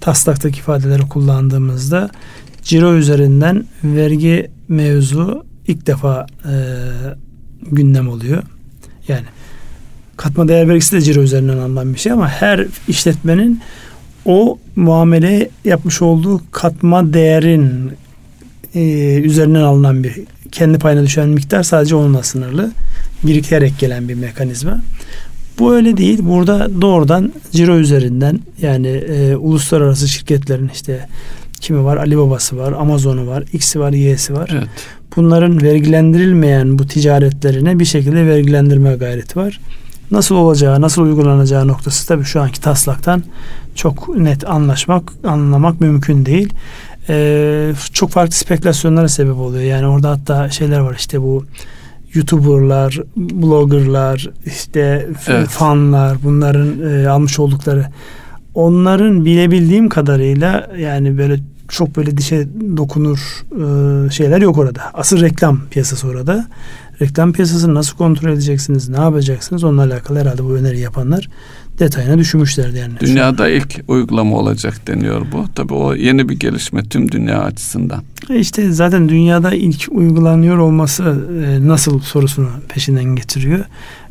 S1: taslaktaki ifadeleri kullandığımızda ciro üzerinden vergi mevzu ilk defa e, gündem oluyor. Yani katma değer vergisi de ciro üzerinden alınan bir şey ama her işletmenin o muamele yapmış olduğu katma değerin e, üzerinden alınan bir kendi payına düşen miktar sadece onunla sınırlı. Birikerek gelen bir mekanizma. Bu öyle değil. Burada doğrudan ciro üzerinden yani e, uluslararası şirketlerin işte kimi var? Alibaba'sı var, Amazon'u var, X'i var, Y'si var. Evet. Bunların vergilendirilmeyen bu ticaretlerine bir şekilde vergilendirme gayreti var. Nasıl olacağı, nasıl uygulanacağı noktası tabii şu anki taslaktan çok net anlaşmak, anlamak mümkün değil. Ee, çok farklı spekülasyonlara sebep oluyor. Yani orada hatta şeyler var işte bu YouTuber'lar, blogger'lar, işte evet. fanlar bunların e, almış oldukları onların bilebildiğim kadarıyla yani böyle çok böyle dişe dokunur e, şeyler yok orada. Asıl reklam piyasası orada. Reklam piyasasını nasıl kontrol edeceksiniz, ne yapacaksınız onunla alakalı herhalde bu öneri yapanlar detayına düşünmüşlerdi yani.
S2: Dünyada ilk uygulama olacak deniyor bu. Tabii o yeni bir gelişme tüm dünya açısından.
S1: E işte zaten dünyada ilk uygulanıyor olması e, nasıl sorusunu peşinden getiriyor.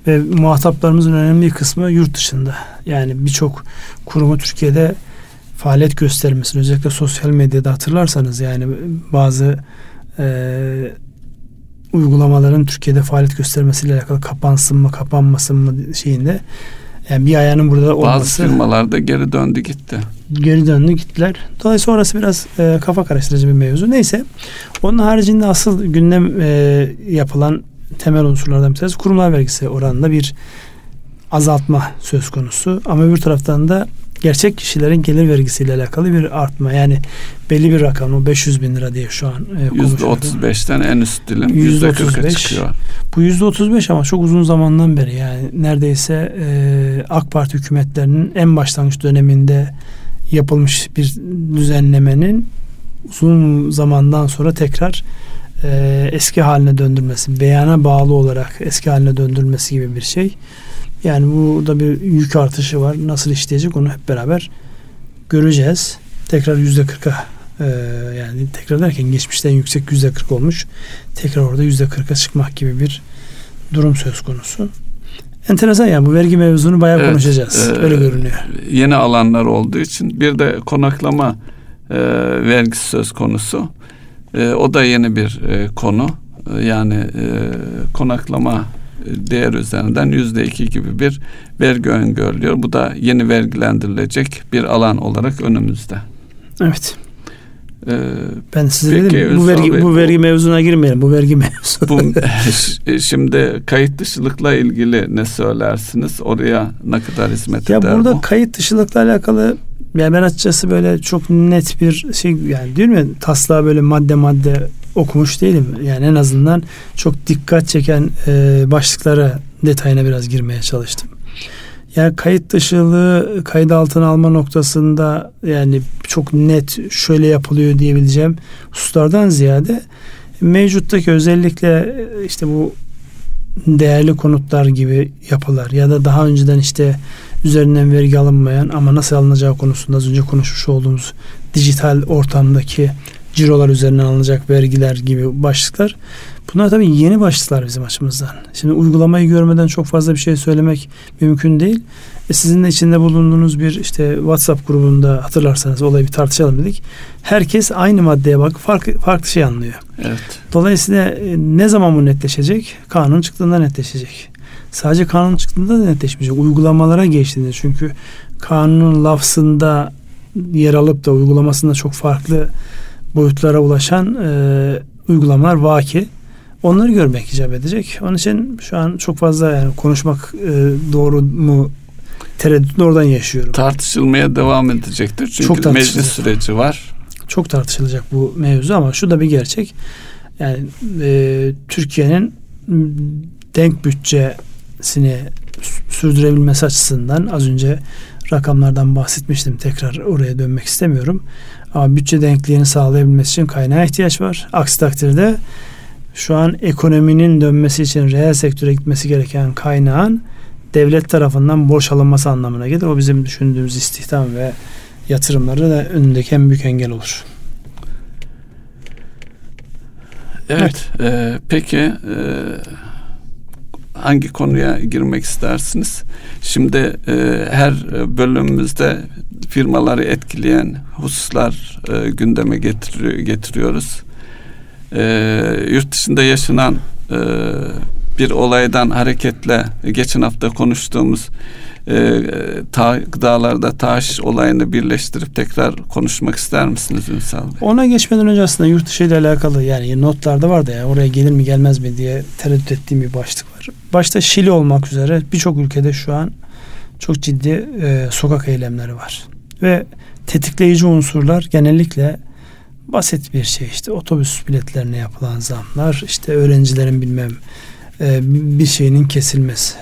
S1: Ve muhataplarımızın önemli bir kısmı yurt dışında. Yani birçok kurumu Türkiye'de faaliyet göstermesini özellikle sosyal medyada hatırlarsanız yani bazı e, uygulamaların Türkiye'de faaliyet göstermesiyle alakalı kapansın mı kapanmasın mı şeyinde yani bir ayağının burada olması.
S2: Bazı firmalar da geri döndü gitti.
S1: Geri döndü gittiler. Dolayısıyla orası biraz e, kafa karıştırıcı bir mevzu. Neyse. Onun haricinde asıl gündem e, yapılan temel unsurlardan bir tanesi kurumlar vergisi oranında bir azaltma söz konusu. Ama öbür taraftan da gerçek kişilerin gelir vergisiyle alakalı bir artma. Yani belli bir rakam o 500 bin lira diye şu an
S2: e, %35'ten en üst dilim %40'a çıkıyor.
S1: Bu %35 ama çok uzun zamandan beri yani neredeyse e, AK Parti hükümetlerinin en başlangıç döneminde yapılmış bir düzenlemenin uzun zamandan sonra tekrar e, eski haline döndürmesi, beyana bağlı olarak eski haline döndürmesi gibi bir şey. Yani bu da bir yük artışı var. Nasıl işleyecek onu hep beraber göreceğiz. Tekrar yüzde kırka e, yani tekrar derken geçmişten yüksek yüzde kırk olmuş. Tekrar orada yüzde kırka çıkmak gibi bir durum söz konusu. Enteresan yani bu vergi mevzunu bayağı evet, konuşacağız. E, Öyle görünüyor.
S2: Yeni alanlar olduğu için bir de konaklama e, vergisi söz konusu. E, o da yeni bir e, konu. E, yani e, konaklama değer üzerinden yüzde iki gibi bir vergi öngörülüyor. Bu da yeni vergilendirilecek bir alan olarak önümüzde.
S1: Evet. Ee, ben size peki, dedim bu vergi bu vergi mevzuna girmeyelim. Bu vergi mevzu. Bu,
S2: şimdi kayıt dışılıkla ilgili ne söylersiniz? Oraya ne kadar hizmet
S1: ya
S2: eder
S1: Ya burada bu? kayıt dışılıkla alakalı yani ben açıkçası böyle çok net bir şey yani diyorum ya taslağı böyle madde madde okumuş değilim. Yani en azından çok dikkat çeken e, başlıklara detayına biraz girmeye çalıştım. Yani kayıt dışılığı kayıt altına alma noktasında yani çok net şöyle yapılıyor diyebileceğim hususlardan ziyade mevcuttaki özellikle işte bu değerli konutlar gibi yapılar ya da daha önceden işte üzerinden vergi alınmayan ama nasıl alınacağı konusunda az önce konuşmuş olduğumuz dijital ortamdaki cirolar üzerinden alınacak vergiler gibi başlıklar. Bunlar tabii yeni başlıklar bizim açımızdan. Şimdi uygulamayı görmeden çok fazla bir şey söylemek mümkün değil. E sizin de içinde bulunduğunuz bir işte WhatsApp grubunda hatırlarsanız olayı bir tartışalım dedik. Herkes aynı maddeye bak farklı farklı şey anlıyor.
S2: Evet.
S1: Dolayısıyla e, ne zaman bu netleşecek? Kanun çıktığında netleşecek. Sadece kanun çıktığında da netleşmeyecek. Uygulamalara geçtiğinde çünkü kanunun lafzında yer alıp da uygulamasında çok farklı boyutlara ulaşan e, uygulamalar vaki. Onları görmek icap edecek. Onun için şu an çok fazla yani konuşmak e, doğru mu tereddütünü oradan yaşıyorum.
S2: Tartışılmaya devam edecektir. Çünkü çok meclis süreci var.
S1: Çok tartışılacak bu mevzu ama şu da bir gerçek. Yani e, Türkiye'nin denk bütçesini sürdürebilmesi açısından az önce rakamlardan bahsetmiştim. Tekrar oraya dönmek istemiyorum. Ama bütçe denkliğini sağlayabilmesi için kaynağa ihtiyaç var. Aksi takdirde şu an ekonominin dönmesi için reel sektöre gitmesi gereken kaynağın devlet tarafından borç alınması anlamına gelir. O bizim düşündüğümüz istihdam ve yatırımları da önündeki en büyük engel olur.
S2: Evet. evet. E, peki e, hangi konuya girmek istersiniz? Şimdi e, her bölümümüzde firmaları etkileyen hususlar e, gündeme getiriyor, getiriyoruz. E, yurt dışında yaşanan e, bir olaydan hareketle geçen hafta konuştuğumuz e, ta, gıdalarda taş olayını birleştirip tekrar konuşmak ister misiniz Ünsal Bey?
S1: Ona geçmeden önce aslında yurt dışı ile alakalı yani notlarda vardı ya oraya gelir mi gelmez mi diye tereddüt ettiğim bir başlık. Başta Şili olmak üzere birçok ülkede şu an çok ciddi e, sokak eylemleri var. Ve tetikleyici unsurlar genellikle basit bir şey işte otobüs biletlerine yapılan zamlar işte öğrencilerin bilmem e, bir şeyinin kesilmesi.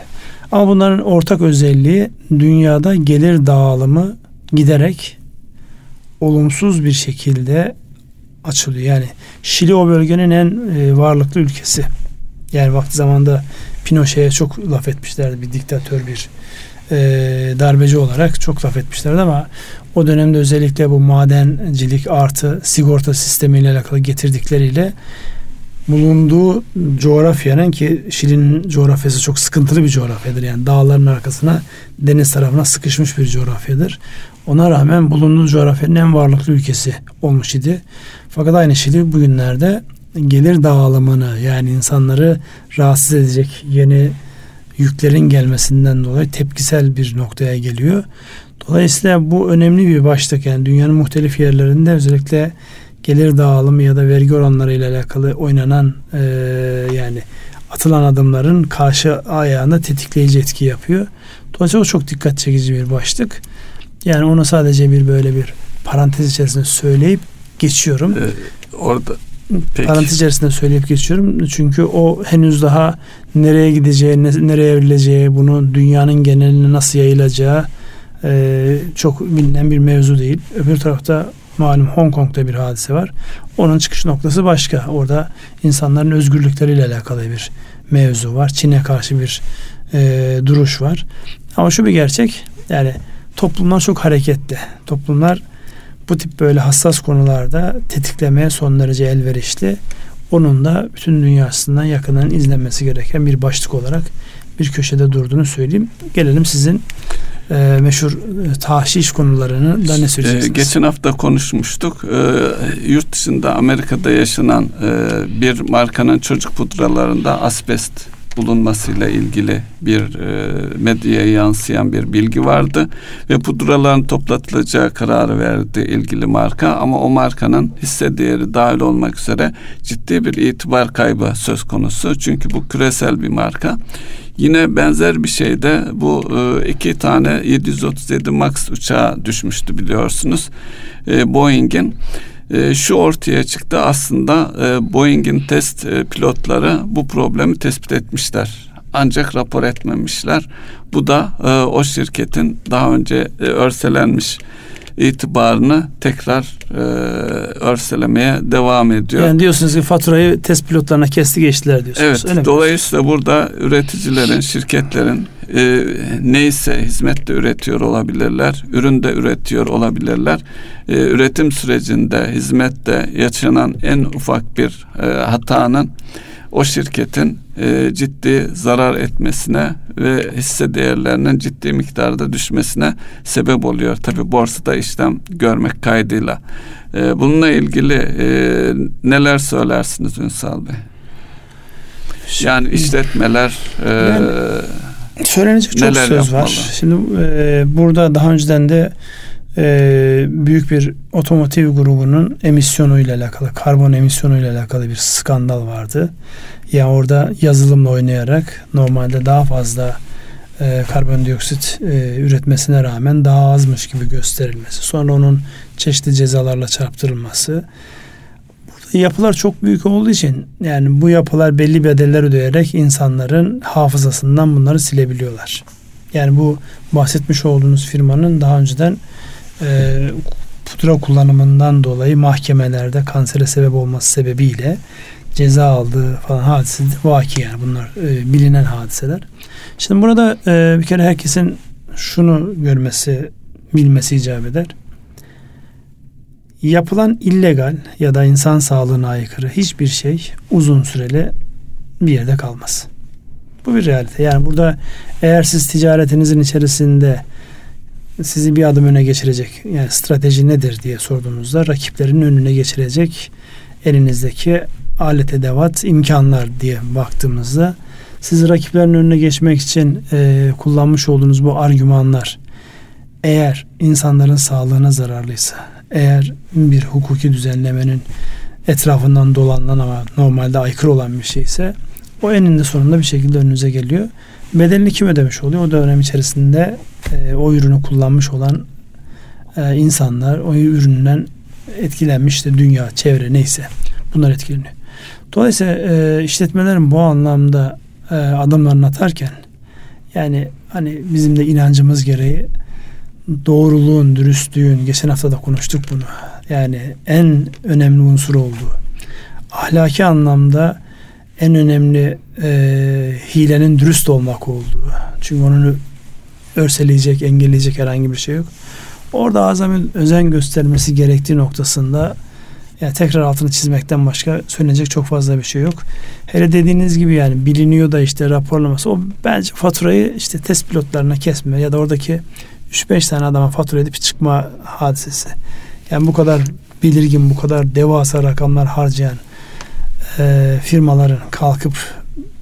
S1: Ama bunların ortak özelliği dünyada gelir dağılımı giderek olumsuz bir şekilde açılıyor. Yani Şili o bölgenin en e, varlıklı ülkesi. Yani vakti zamanda Pinochet'e çok laf etmişlerdi bir diktatör bir e, darbeci olarak çok laf etmişlerdi ama o dönemde özellikle bu madencilik artı sigorta sistemiyle alakalı getirdikleriyle bulunduğu coğrafyanın ki Şili'nin coğrafyası çok sıkıntılı bir coğrafyadır. Yani dağların arkasına deniz tarafına sıkışmış bir coğrafyadır. Ona rağmen bulunduğu coğrafyanın en varlıklı ülkesi olmuş idi. Fakat aynı Şili bugünlerde gelir dağılımını yani insanları rahatsız edecek yeni yüklerin gelmesinden dolayı tepkisel bir noktaya geliyor. Dolayısıyla bu önemli bir başlık yani dünyanın muhtelif yerlerinde özellikle gelir dağılımı ya da vergi oranları ile alakalı oynanan e, yani atılan adımların karşı ayağında tetikleyici etki yapıyor. Dolayısıyla o çok dikkat çekici bir başlık. Yani onu sadece bir böyle bir parantez içerisinde söyleyip geçiyorum.
S2: Ee, orada Peki.
S1: Parantez içerisinde söyleyip geçiyorum. Çünkü o henüz daha nereye gideceği, nereye evrileceği, bunun dünyanın geneline nasıl yayılacağı e, çok bilinen bir mevzu değil. Öbür tarafta malum Hong Kong'da bir hadise var. Onun çıkış noktası başka. Orada insanların özgürlükleriyle alakalı bir mevzu var. Çin'e karşı bir e, duruş var. Ama şu bir gerçek. Yani toplumlar çok hareketli. Toplumlar bu tip böyle hassas konularda tetiklemeye son derece elverişli. Onun da bütün dünyasından yakından izlenmesi gereken bir başlık olarak bir köşede durduğunu söyleyeyim. Gelelim sizin e, meşhur e, tahşiş konularını da ne söyleyeceksiniz?
S2: E, geçen hafta konuşmuştuk. E, yurt dışında Amerika'da yaşanan e, bir markanın çocuk pudralarında asbest bulunmasıyla ilgili bir e, medyaya yansıyan bir bilgi vardı ve pudraların toplatılacağı kararı verdi ilgili marka ama o markanın hisse değeri dahil olmak üzere ciddi bir itibar kaybı söz konusu çünkü bu küresel bir marka. Yine benzer bir şeyde bu e, iki tane 737 Max uçağı düşmüştü biliyorsunuz. E, Boeing'in e, şu ortaya çıktı aslında e, Boeing'in test e, pilotları bu problemi tespit etmişler ancak rapor etmemişler. Bu da e, o şirketin daha önce e, örselenmiş itibarını tekrar e, örselemeye devam ediyor.
S1: Yani diyorsunuz ki faturayı test pilotlarına kesti geçtiler diyorsunuz.
S2: Evet. Öyle dolayısıyla mi? burada üreticilerin, şirketlerin e, neyse hizmette üretiyor olabilirler, ürün de üretiyor olabilirler. E, üretim sürecinde, hizmette yaşanan en ufak bir e, hatanın o şirketin e, ciddi zarar etmesine ve hisse değerlerinin ciddi miktarda düşmesine sebep oluyor. Tabi borsada işlem görmek kaydıyla. E, bununla ilgili e, neler söylersiniz Ünsal Bey? Yani işletmeler e, yani,
S1: söylenecek çok söz yapmalı? var. Şimdi e, burada daha önceden de e, büyük bir otomotiv grubunun emisyonu ile alakalı, karbon emisyonu ile alakalı bir skandal vardı. Yani orada yazılımla oynayarak normalde daha fazla e, karbondioksit e, üretmesine rağmen daha azmış gibi gösterilmesi. Sonra onun çeşitli cezalarla çarptırılması. Burada yapılar çok büyük olduğu için yani bu yapılar belli bedeller ödeyerek insanların hafızasından bunları silebiliyorlar. Yani bu bahsetmiş olduğunuz firmanın daha önceden e, pudra kullanımından dolayı mahkemelerde kansere sebep olması sebebiyle ceza aldığı falan hadise vaki yani bunlar e, bilinen hadiseler. Şimdi burada e, bir kere herkesin şunu görmesi, bilmesi icap eder. Yapılan illegal ya da insan sağlığına aykırı hiçbir şey uzun süreli bir yerde kalmaz. Bu bir realite. Yani burada eğer siz ticaretinizin içerisinde sizi bir adım öne geçirecek yani strateji nedir diye sorduğunuzda rakiplerin önüne geçirecek elinizdeki alet edevat imkanlar diye baktığımızda siz rakiplerin önüne geçmek için e, kullanmış olduğunuz bu argümanlar eğer insanların sağlığına zararlıysa eğer bir hukuki düzenlemenin etrafından dolanılan ama normalde aykırı olan bir şeyse o eninde sonunda bir şekilde önünüze geliyor. Bedelini kim ödemiş oluyor? O dönem içerisinde e, o ürünü kullanmış olan e, insanlar o üründen etkilenmiş işte dünya, çevre neyse bunlar etkileniyor. Dolayısıyla e, işletmelerin bu anlamda e, adımlarını atarken yani hani bizim de inancımız gereği doğruluğun, dürüstlüğün geçen hafta da konuştuk bunu. Yani en önemli unsur olduğu. Ahlaki anlamda en önemli e, hilenin dürüst olmak olduğu. Çünkü onu örseleyecek, engelleyecek herhangi bir şey yok. Orada azamin özen göstermesi gerektiği noktasında yani tekrar altını çizmekten başka söylenecek çok fazla bir şey yok. Hele dediğiniz gibi yani biliniyor da işte raporlaması o bence faturayı işte test pilotlarına kesme ya da oradaki 3-5 tane adama fatura edip çıkma hadisesi. Yani bu kadar belirgin, bu kadar devasa rakamlar harcayan e, firmaların kalkıp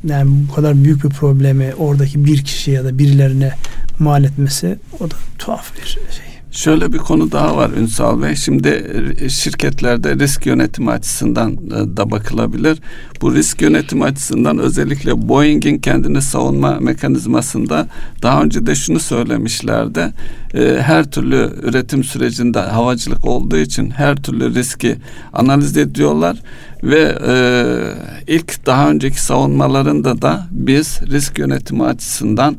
S1: yani bu kadar büyük bir problemi oradaki bir kişi ya da birilerine mal etmesi o da tuhaf bir şey.
S2: Şöyle bir konu daha var Ünsal Bey. Şimdi şirketlerde risk yönetimi açısından e, da bakılabilir. Bu risk yönetimi açısından özellikle Boeing'in kendini savunma mekanizmasında daha önce de şunu söylemişlerdi. E, her türlü üretim sürecinde havacılık olduğu için her türlü riski analiz ediyorlar ve e, ilk daha önceki savunmalarında da biz risk yönetimi açısından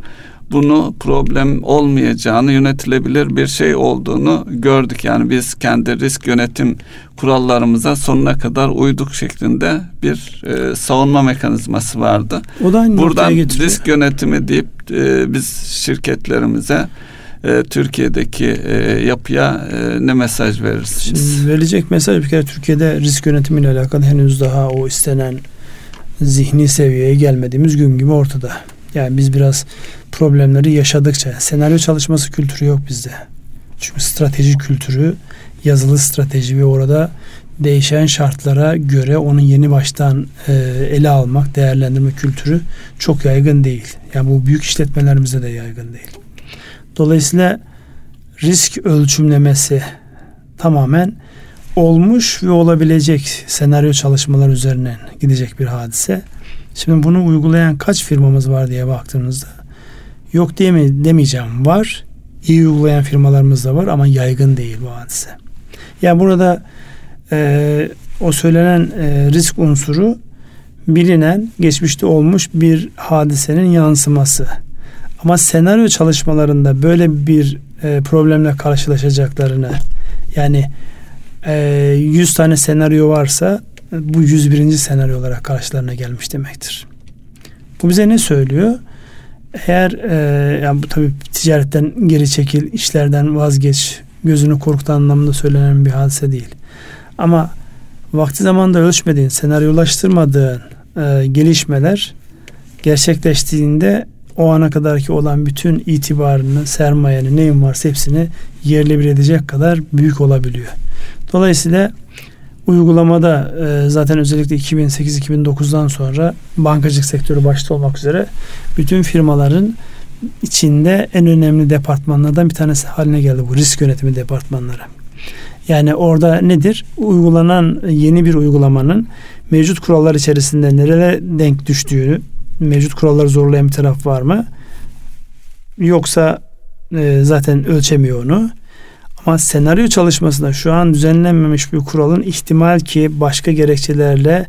S2: bunu problem olmayacağını yönetilebilir bir şey olduğunu gördük. Yani biz kendi risk yönetim kurallarımıza sonuna kadar uyduk şeklinde bir e, savunma mekanizması vardı. O da aynı Buradan risk yönetimi deyip e, biz şirketlerimize e, Türkiye'deki e, yapıya e, ne mesaj verirsiniz?
S1: Şimdi verilecek mesaj bir kere Türkiye'de risk yönetimiyle alakalı henüz daha o istenen zihni seviyeye gelmediğimiz gün gibi ortada. Yani biz biraz problemleri yaşadıkça senaryo çalışması kültürü yok bizde. Çünkü strateji kültürü yazılı strateji ve orada değişen şartlara göre onu yeni baştan e, ele almak, değerlendirme kültürü çok yaygın değil. Yani bu büyük işletmelerimizde de yaygın değil. Dolayısıyla risk ölçümlemesi tamamen olmuş ve olabilecek senaryo çalışmalar üzerinden gidecek bir hadise. Şimdi bunu uygulayan kaç firmamız var diye baktığımızda yok diyeme, demeyeceğim var. İyi uygulayan firmalarımız da var ama yaygın değil bu hadise. Yani burada e, o söylenen e, risk unsuru bilinen, geçmişte olmuş bir hadisenin yansıması. Ama senaryo çalışmalarında böyle bir e, problemle karşılaşacaklarını yani e, 100 tane senaryo varsa bu 101. senaryo olarak karşılarına gelmiş demektir. Bu bize ne söylüyor? Eğer e, yani bu tabii ticaretten geri çekil, işlerden vazgeç, gözünü korkutan anlamında söylenen bir hadise değil. Ama vakti zamanında ölçmediğin, senaryolaştırmadığın e, gelişmeler gerçekleştiğinde o ana kadarki olan bütün itibarını, sermayeni, neyin varsa hepsini yerle bir edecek kadar büyük olabiliyor. Dolayısıyla uygulamada e, zaten özellikle 2008-2009'dan sonra bankacılık sektörü başta olmak üzere bütün firmaların içinde en önemli departmanlardan bir tanesi haline geldi bu risk yönetimi departmanları. Yani orada nedir? Uygulanan yeni bir uygulamanın mevcut kurallar içerisinde nereye denk düştüğünü, mevcut kuralları zorlayan bir taraf var mı? Yoksa e, zaten ölçemiyor onu. Ama senaryo çalışmasında şu an düzenlenmemiş bir kuralın ihtimal ki başka gerekçelerle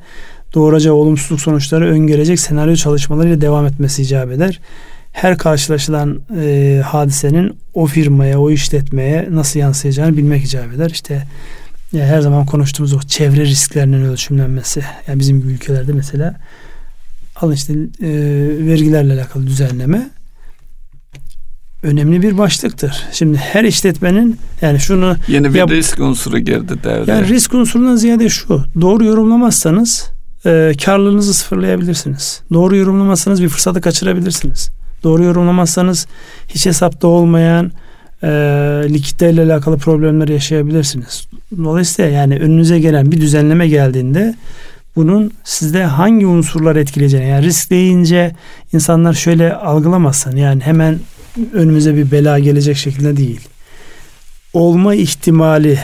S1: doğuracağı olumsuzluk sonuçları öngörecek senaryo çalışmalarıyla devam etmesi icap eder. Her karşılaşılan e, hadisenin o firmaya, o işletmeye nasıl yansıyacağını bilmek icap eder. İşte ya her zaman konuştuğumuz o çevre risklerinin ölçümlenmesi. Yani bizim ülkelerde mesela alın işte e, vergilerle alakalı düzenleme önemli bir başlıktır. Şimdi her işletmenin yani şunu
S2: yeni bir yap, risk unsuru girdi devreye.
S1: Yani risk unsurundan ziyade şu. Doğru yorumlamazsanız e, karlılığınızı sıfırlayabilirsiniz. Doğru yorumlamazsanız bir fırsatı kaçırabilirsiniz. Doğru yorumlamazsanız hiç hesapta olmayan e, likidite alakalı problemler yaşayabilirsiniz. Dolayısıyla yani önünüze gelen bir düzenleme geldiğinde bunun sizde hangi unsurlar etkileyeceğini yani risk deyince insanlar şöyle algılamasın yani hemen önümüze bir bela gelecek şekilde değil. Olma ihtimali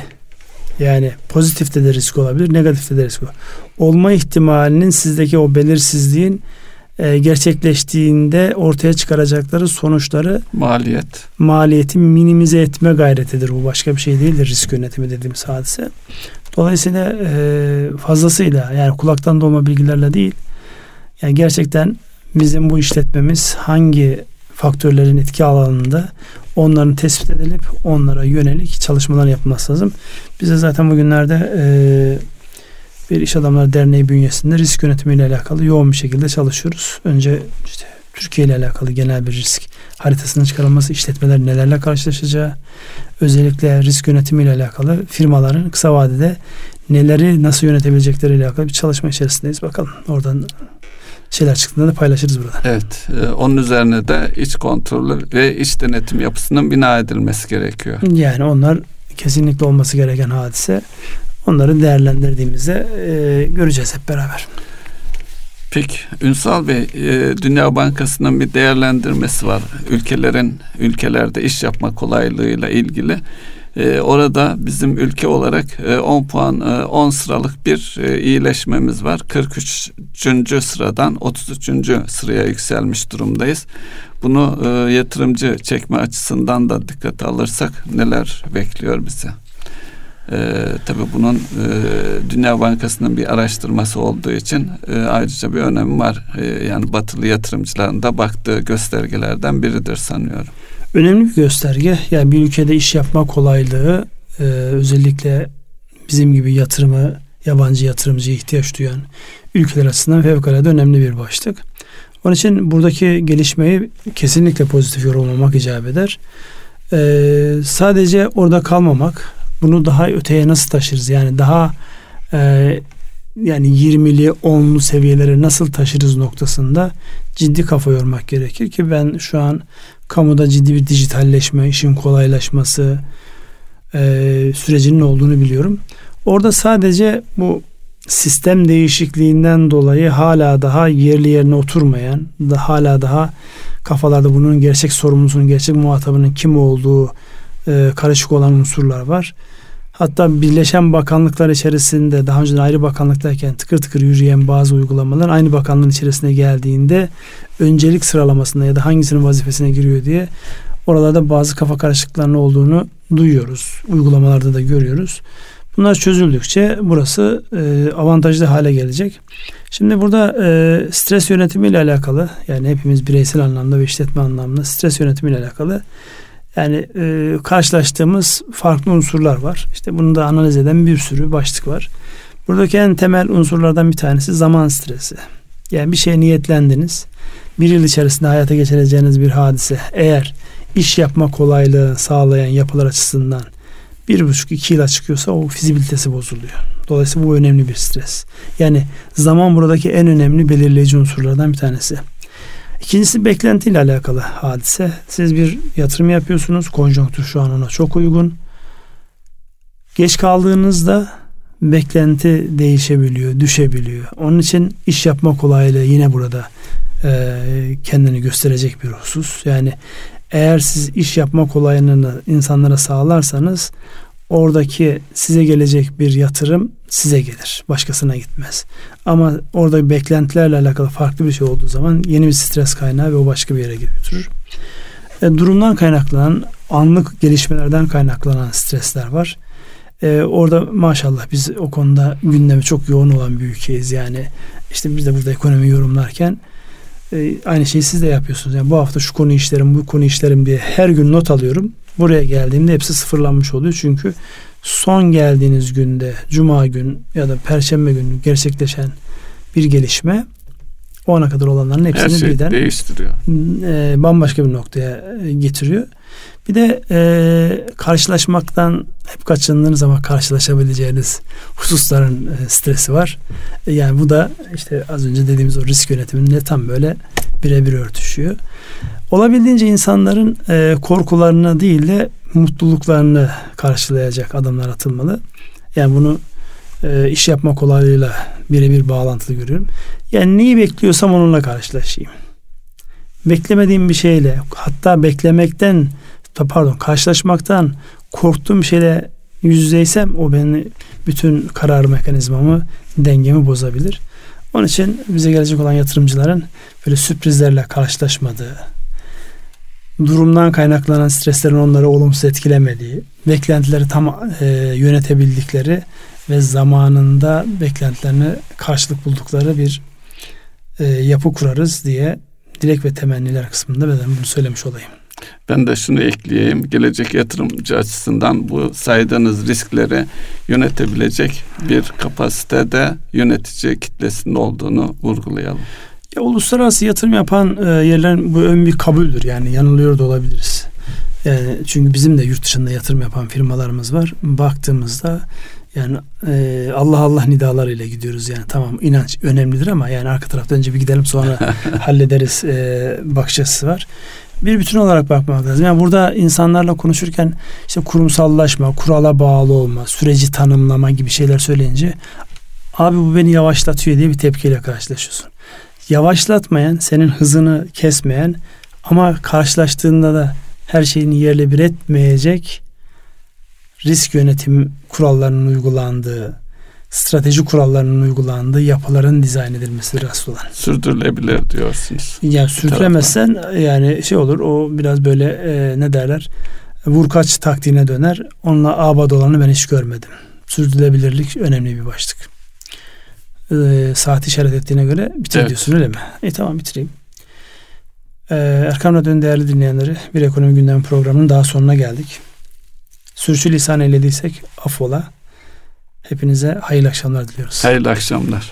S1: yani pozitifte de risk olabilir, negatifte de risk olabilir. Olma ihtimalinin sizdeki o belirsizliğin e, gerçekleştiğinde ortaya çıkaracakları sonuçları
S2: maliyet
S1: maliyeti minimize etme gayretidir. Bu başka bir şey değildir risk yönetimi dediğimiz hadise. Dolayısıyla e, fazlasıyla yani kulaktan dolma bilgilerle değil yani gerçekten bizim bu işletmemiz hangi faktörlerin etki alanında onların tespit edilip onlara yönelik çalışmalar yapılması lazım. Biz de zaten bugünlerde e, bir iş adamları derneği bünyesinde risk yönetimiyle alakalı yoğun bir şekilde çalışıyoruz. Önce işte Türkiye ile alakalı genel bir risk haritasının çıkarılması, işletmeler nelerle karşılaşacağı, özellikle risk yönetimiyle alakalı firmaların kısa vadede neleri nasıl yönetebilecekleriyle alakalı bir çalışma içerisindeyiz. Bakalım oradan şeyler çıktığında da paylaşırız burada.
S2: Evet. E, onun üzerine de iç kontrolü ve iç denetim yapısının bina edilmesi gerekiyor.
S1: Yani onlar kesinlikle olması gereken hadise. Onları değerlendirdiğimizde e, göreceğiz hep beraber.
S2: Peki Ünsal Bey, e, Dünya Bankası'nın bir değerlendirmesi var. Ülkelerin ülkelerde iş yapma kolaylığıyla ilgili. E, orada bizim ülke olarak 10 puan 10 sıralık bir iyileşmemiz var. 43. sıradan 33. sıraya yükselmiş durumdayız. Bunu yatırımcı çekme açısından da dikkate alırsak neler bekliyor bize? E, tabii bunun e, Dünya Bankası'nın bir araştırması olduğu için e, ayrıca bir önemi var. E, yani batılı yatırımcıların da baktığı göstergelerden biridir sanıyorum.
S1: Önemli bir gösterge. Yani bir ülkede iş yapma kolaylığı e, özellikle bizim gibi yatırımı yabancı yatırımcıya ihtiyaç duyan ülkeler açısından fevkalade önemli bir başlık. Onun için buradaki gelişmeyi kesinlikle pozitif yorumlamak icap eder. Ee, sadece orada kalmamak, bunu daha öteye nasıl taşırız? Yani daha e, yani 20'li 10'lu seviyelere nasıl taşırız noktasında ciddi kafa yormak gerekir ki ben şu an kamuda ciddi bir dijitalleşme, işin kolaylaşması e, sürecinin olduğunu biliyorum. Orada sadece bu sistem değişikliğinden dolayı hala daha yerli yerine oturmayan, da hala daha kafalarda bunun gerçek sorumlusunun, gerçek muhatabının kim olduğu e, karışık olan unsurlar var. Hatta birleşen bakanlıklar içerisinde daha önce ayrı bakanlıktayken tıkır tıkır yürüyen bazı uygulamalar aynı bakanlığın içerisine geldiğinde öncelik sıralamasında ya da hangisinin vazifesine giriyor diye oralarda bazı kafa karışıklıklarının olduğunu duyuyoruz. Uygulamalarda da görüyoruz. Bunlar çözüldükçe burası e, avantajlı hale gelecek. Şimdi burada e, stres yönetimi ile alakalı yani hepimiz bireysel anlamda ve işletme anlamda stres yönetimi ile alakalı yani e, karşılaştığımız farklı unsurlar var. İşte bunu da analiz eden bir sürü başlık var. Buradaki en temel unsurlardan bir tanesi zaman stresi. Yani bir şeye niyetlendiniz. Bir yıl içerisinde hayata geçireceğiniz bir hadise. Eğer iş yapma kolaylığı sağlayan yapılar açısından bir buçuk iki yıla çıkıyorsa o fizibilitesi bozuluyor. Dolayısıyla bu önemli bir stres. Yani zaman buradaki en önemli belirleyici unsurlardan bir tanesi. İkincisi beklentiyle alakalı hadise. Siz bir yatırım yapıyorsunuz. Konjonktür şu an ona çok uygun. Geç kaldığınızda beklenti değişebiliyor, düşebiliyor. Onun için iş yapma kolaylığı yine burada e, kendini gösterecek bir husus. Yani eğer siz iş yapma kolaylığını insanlara sağlarsanız oradaki size gelecek bir yatırım size gelir. Başkasına gitmez. Ama orada beklentilerle alakalı farklı bir şey olduğu zaman yeni bir stres kaynağı ve o başka bir yere götürür. E, durumdan kaynaklanan, anlık gelişmelerden kaynaklanan stresler var. E, orada maşallah biz o konuda gündemi çok yoğun olan bir ülkeyiz. Yani işte biz de burada ekonomi yorumlarken e, aynı şeyi siz de yapıyorsunuz. Yani bu hafta şu konu işlerim, bu konu işlerim diye her gün not alıyorum. Buraya geldiğimde hepsi sıfırlanmış oluyor. Çünkü son geldiğiniz günde cuma gün ya da perşembe günü gerçekleşen bir gelişme o ana kadar olanların hepsini
S2: Her şey
S1: birden
S2: değiştiriyor.
S1: E, bambaşka bir noktaya e, getiriyor. Bir de e, karşılaşmaktan hep kaçındığınız ama karşılaşabileceğiniz hususların e, stresi var. E, yani bu da işte az önce dediğimiz o risk yönetiminde tam böyle birebir örtüşüyor. Olabildiğince insanların e, korkularını değil de mutluluklarını karşılayacak adımlar atılmalı. Yani bunu e, iş yapma kolaylığıyla birebir bağlantılı görüyorum. Yani neyi bekliyorsam onunla karşılaşayım. Beklemediğim bir şeyle hatta beklemekten pardon karşılaşmaktan korktuğum bir şeyle yüz yüzeysem o beni bütün karar mekanizmamı dengemi bozabilir. Onun için bize gelecek olan yatırımcıların böyle sürprizlerle karşılaşmadığı, durumdan kaynaklanan streslerin onları olumsuz etkilemediği, beklentileri tam e, yönetebildikleri ve zamanında beklentilerine karşılık buldukları bir e, yapı kurarız diye dilek ve temenniler kısmında ben bunu söylemiş olayım.
S2: Ben de şunu ekleyeyim. Gelecek yatırımcı açısından bu saydığınız riskleri yönetebilecek bir kapasitede yönetici kitlesinin olduğunu vurgulayalım.
S1: Ya uluslararası yatırım yapan e, yerlerin bu ön bir kabuldür. Yani yanılıyor da olabiliriz. Yani çünkü bizim de yurt dışında yatırım yapan firmalarımız var. Baktığımızda yani e, Allah Allah nidalarıyla gidiyoruz yani tamam inanç önemlidir ama yani arka tarafta önce bir gidelim sonra hallederiz e, bakış açısı var. Bir bütün olarak bakmak lazım. Yani burada insanlarla konuşurken işte kurumsallaşma, kurala bağlı olma, süreci tanımlama gibi şeyler söyleyince abi bu beni yavaşlatıyor diye bir tepkiyle karşılaşıyorsun. yavaşlatmayan, senin hızını kesmeyen ama karşılaştığında da her şeyini yerle bir etmeyecek risk yönetim kurallarının uygulandığı, strateji kurallarının uygulandığı yapıların dizayn edilmesidir asıl olan.
S2: Sürdürülebilir diyorsunuz.
S1: Yani sürdüremezsen yani şey olur o biraz böyle e, ne derler vur kaç taktiğine döner. Onunla abad olanı ben hiç görmedim. Sürdürülebilirlik önemli bir başlık. E, saat işaret ettiğine göre bitir
S2: Evet.
S1: diyorsun öyle mi? İyi tamam bitireyim. E, Erkam Radyo'nun değerli dinleyenleri bir ekonomi gündemi programının daha sonuna geldik. Sürçülisan eylediysek affola. Hepinize hayırlı akşamlar diliyoruz.
S2: Hayırlı akşamlar.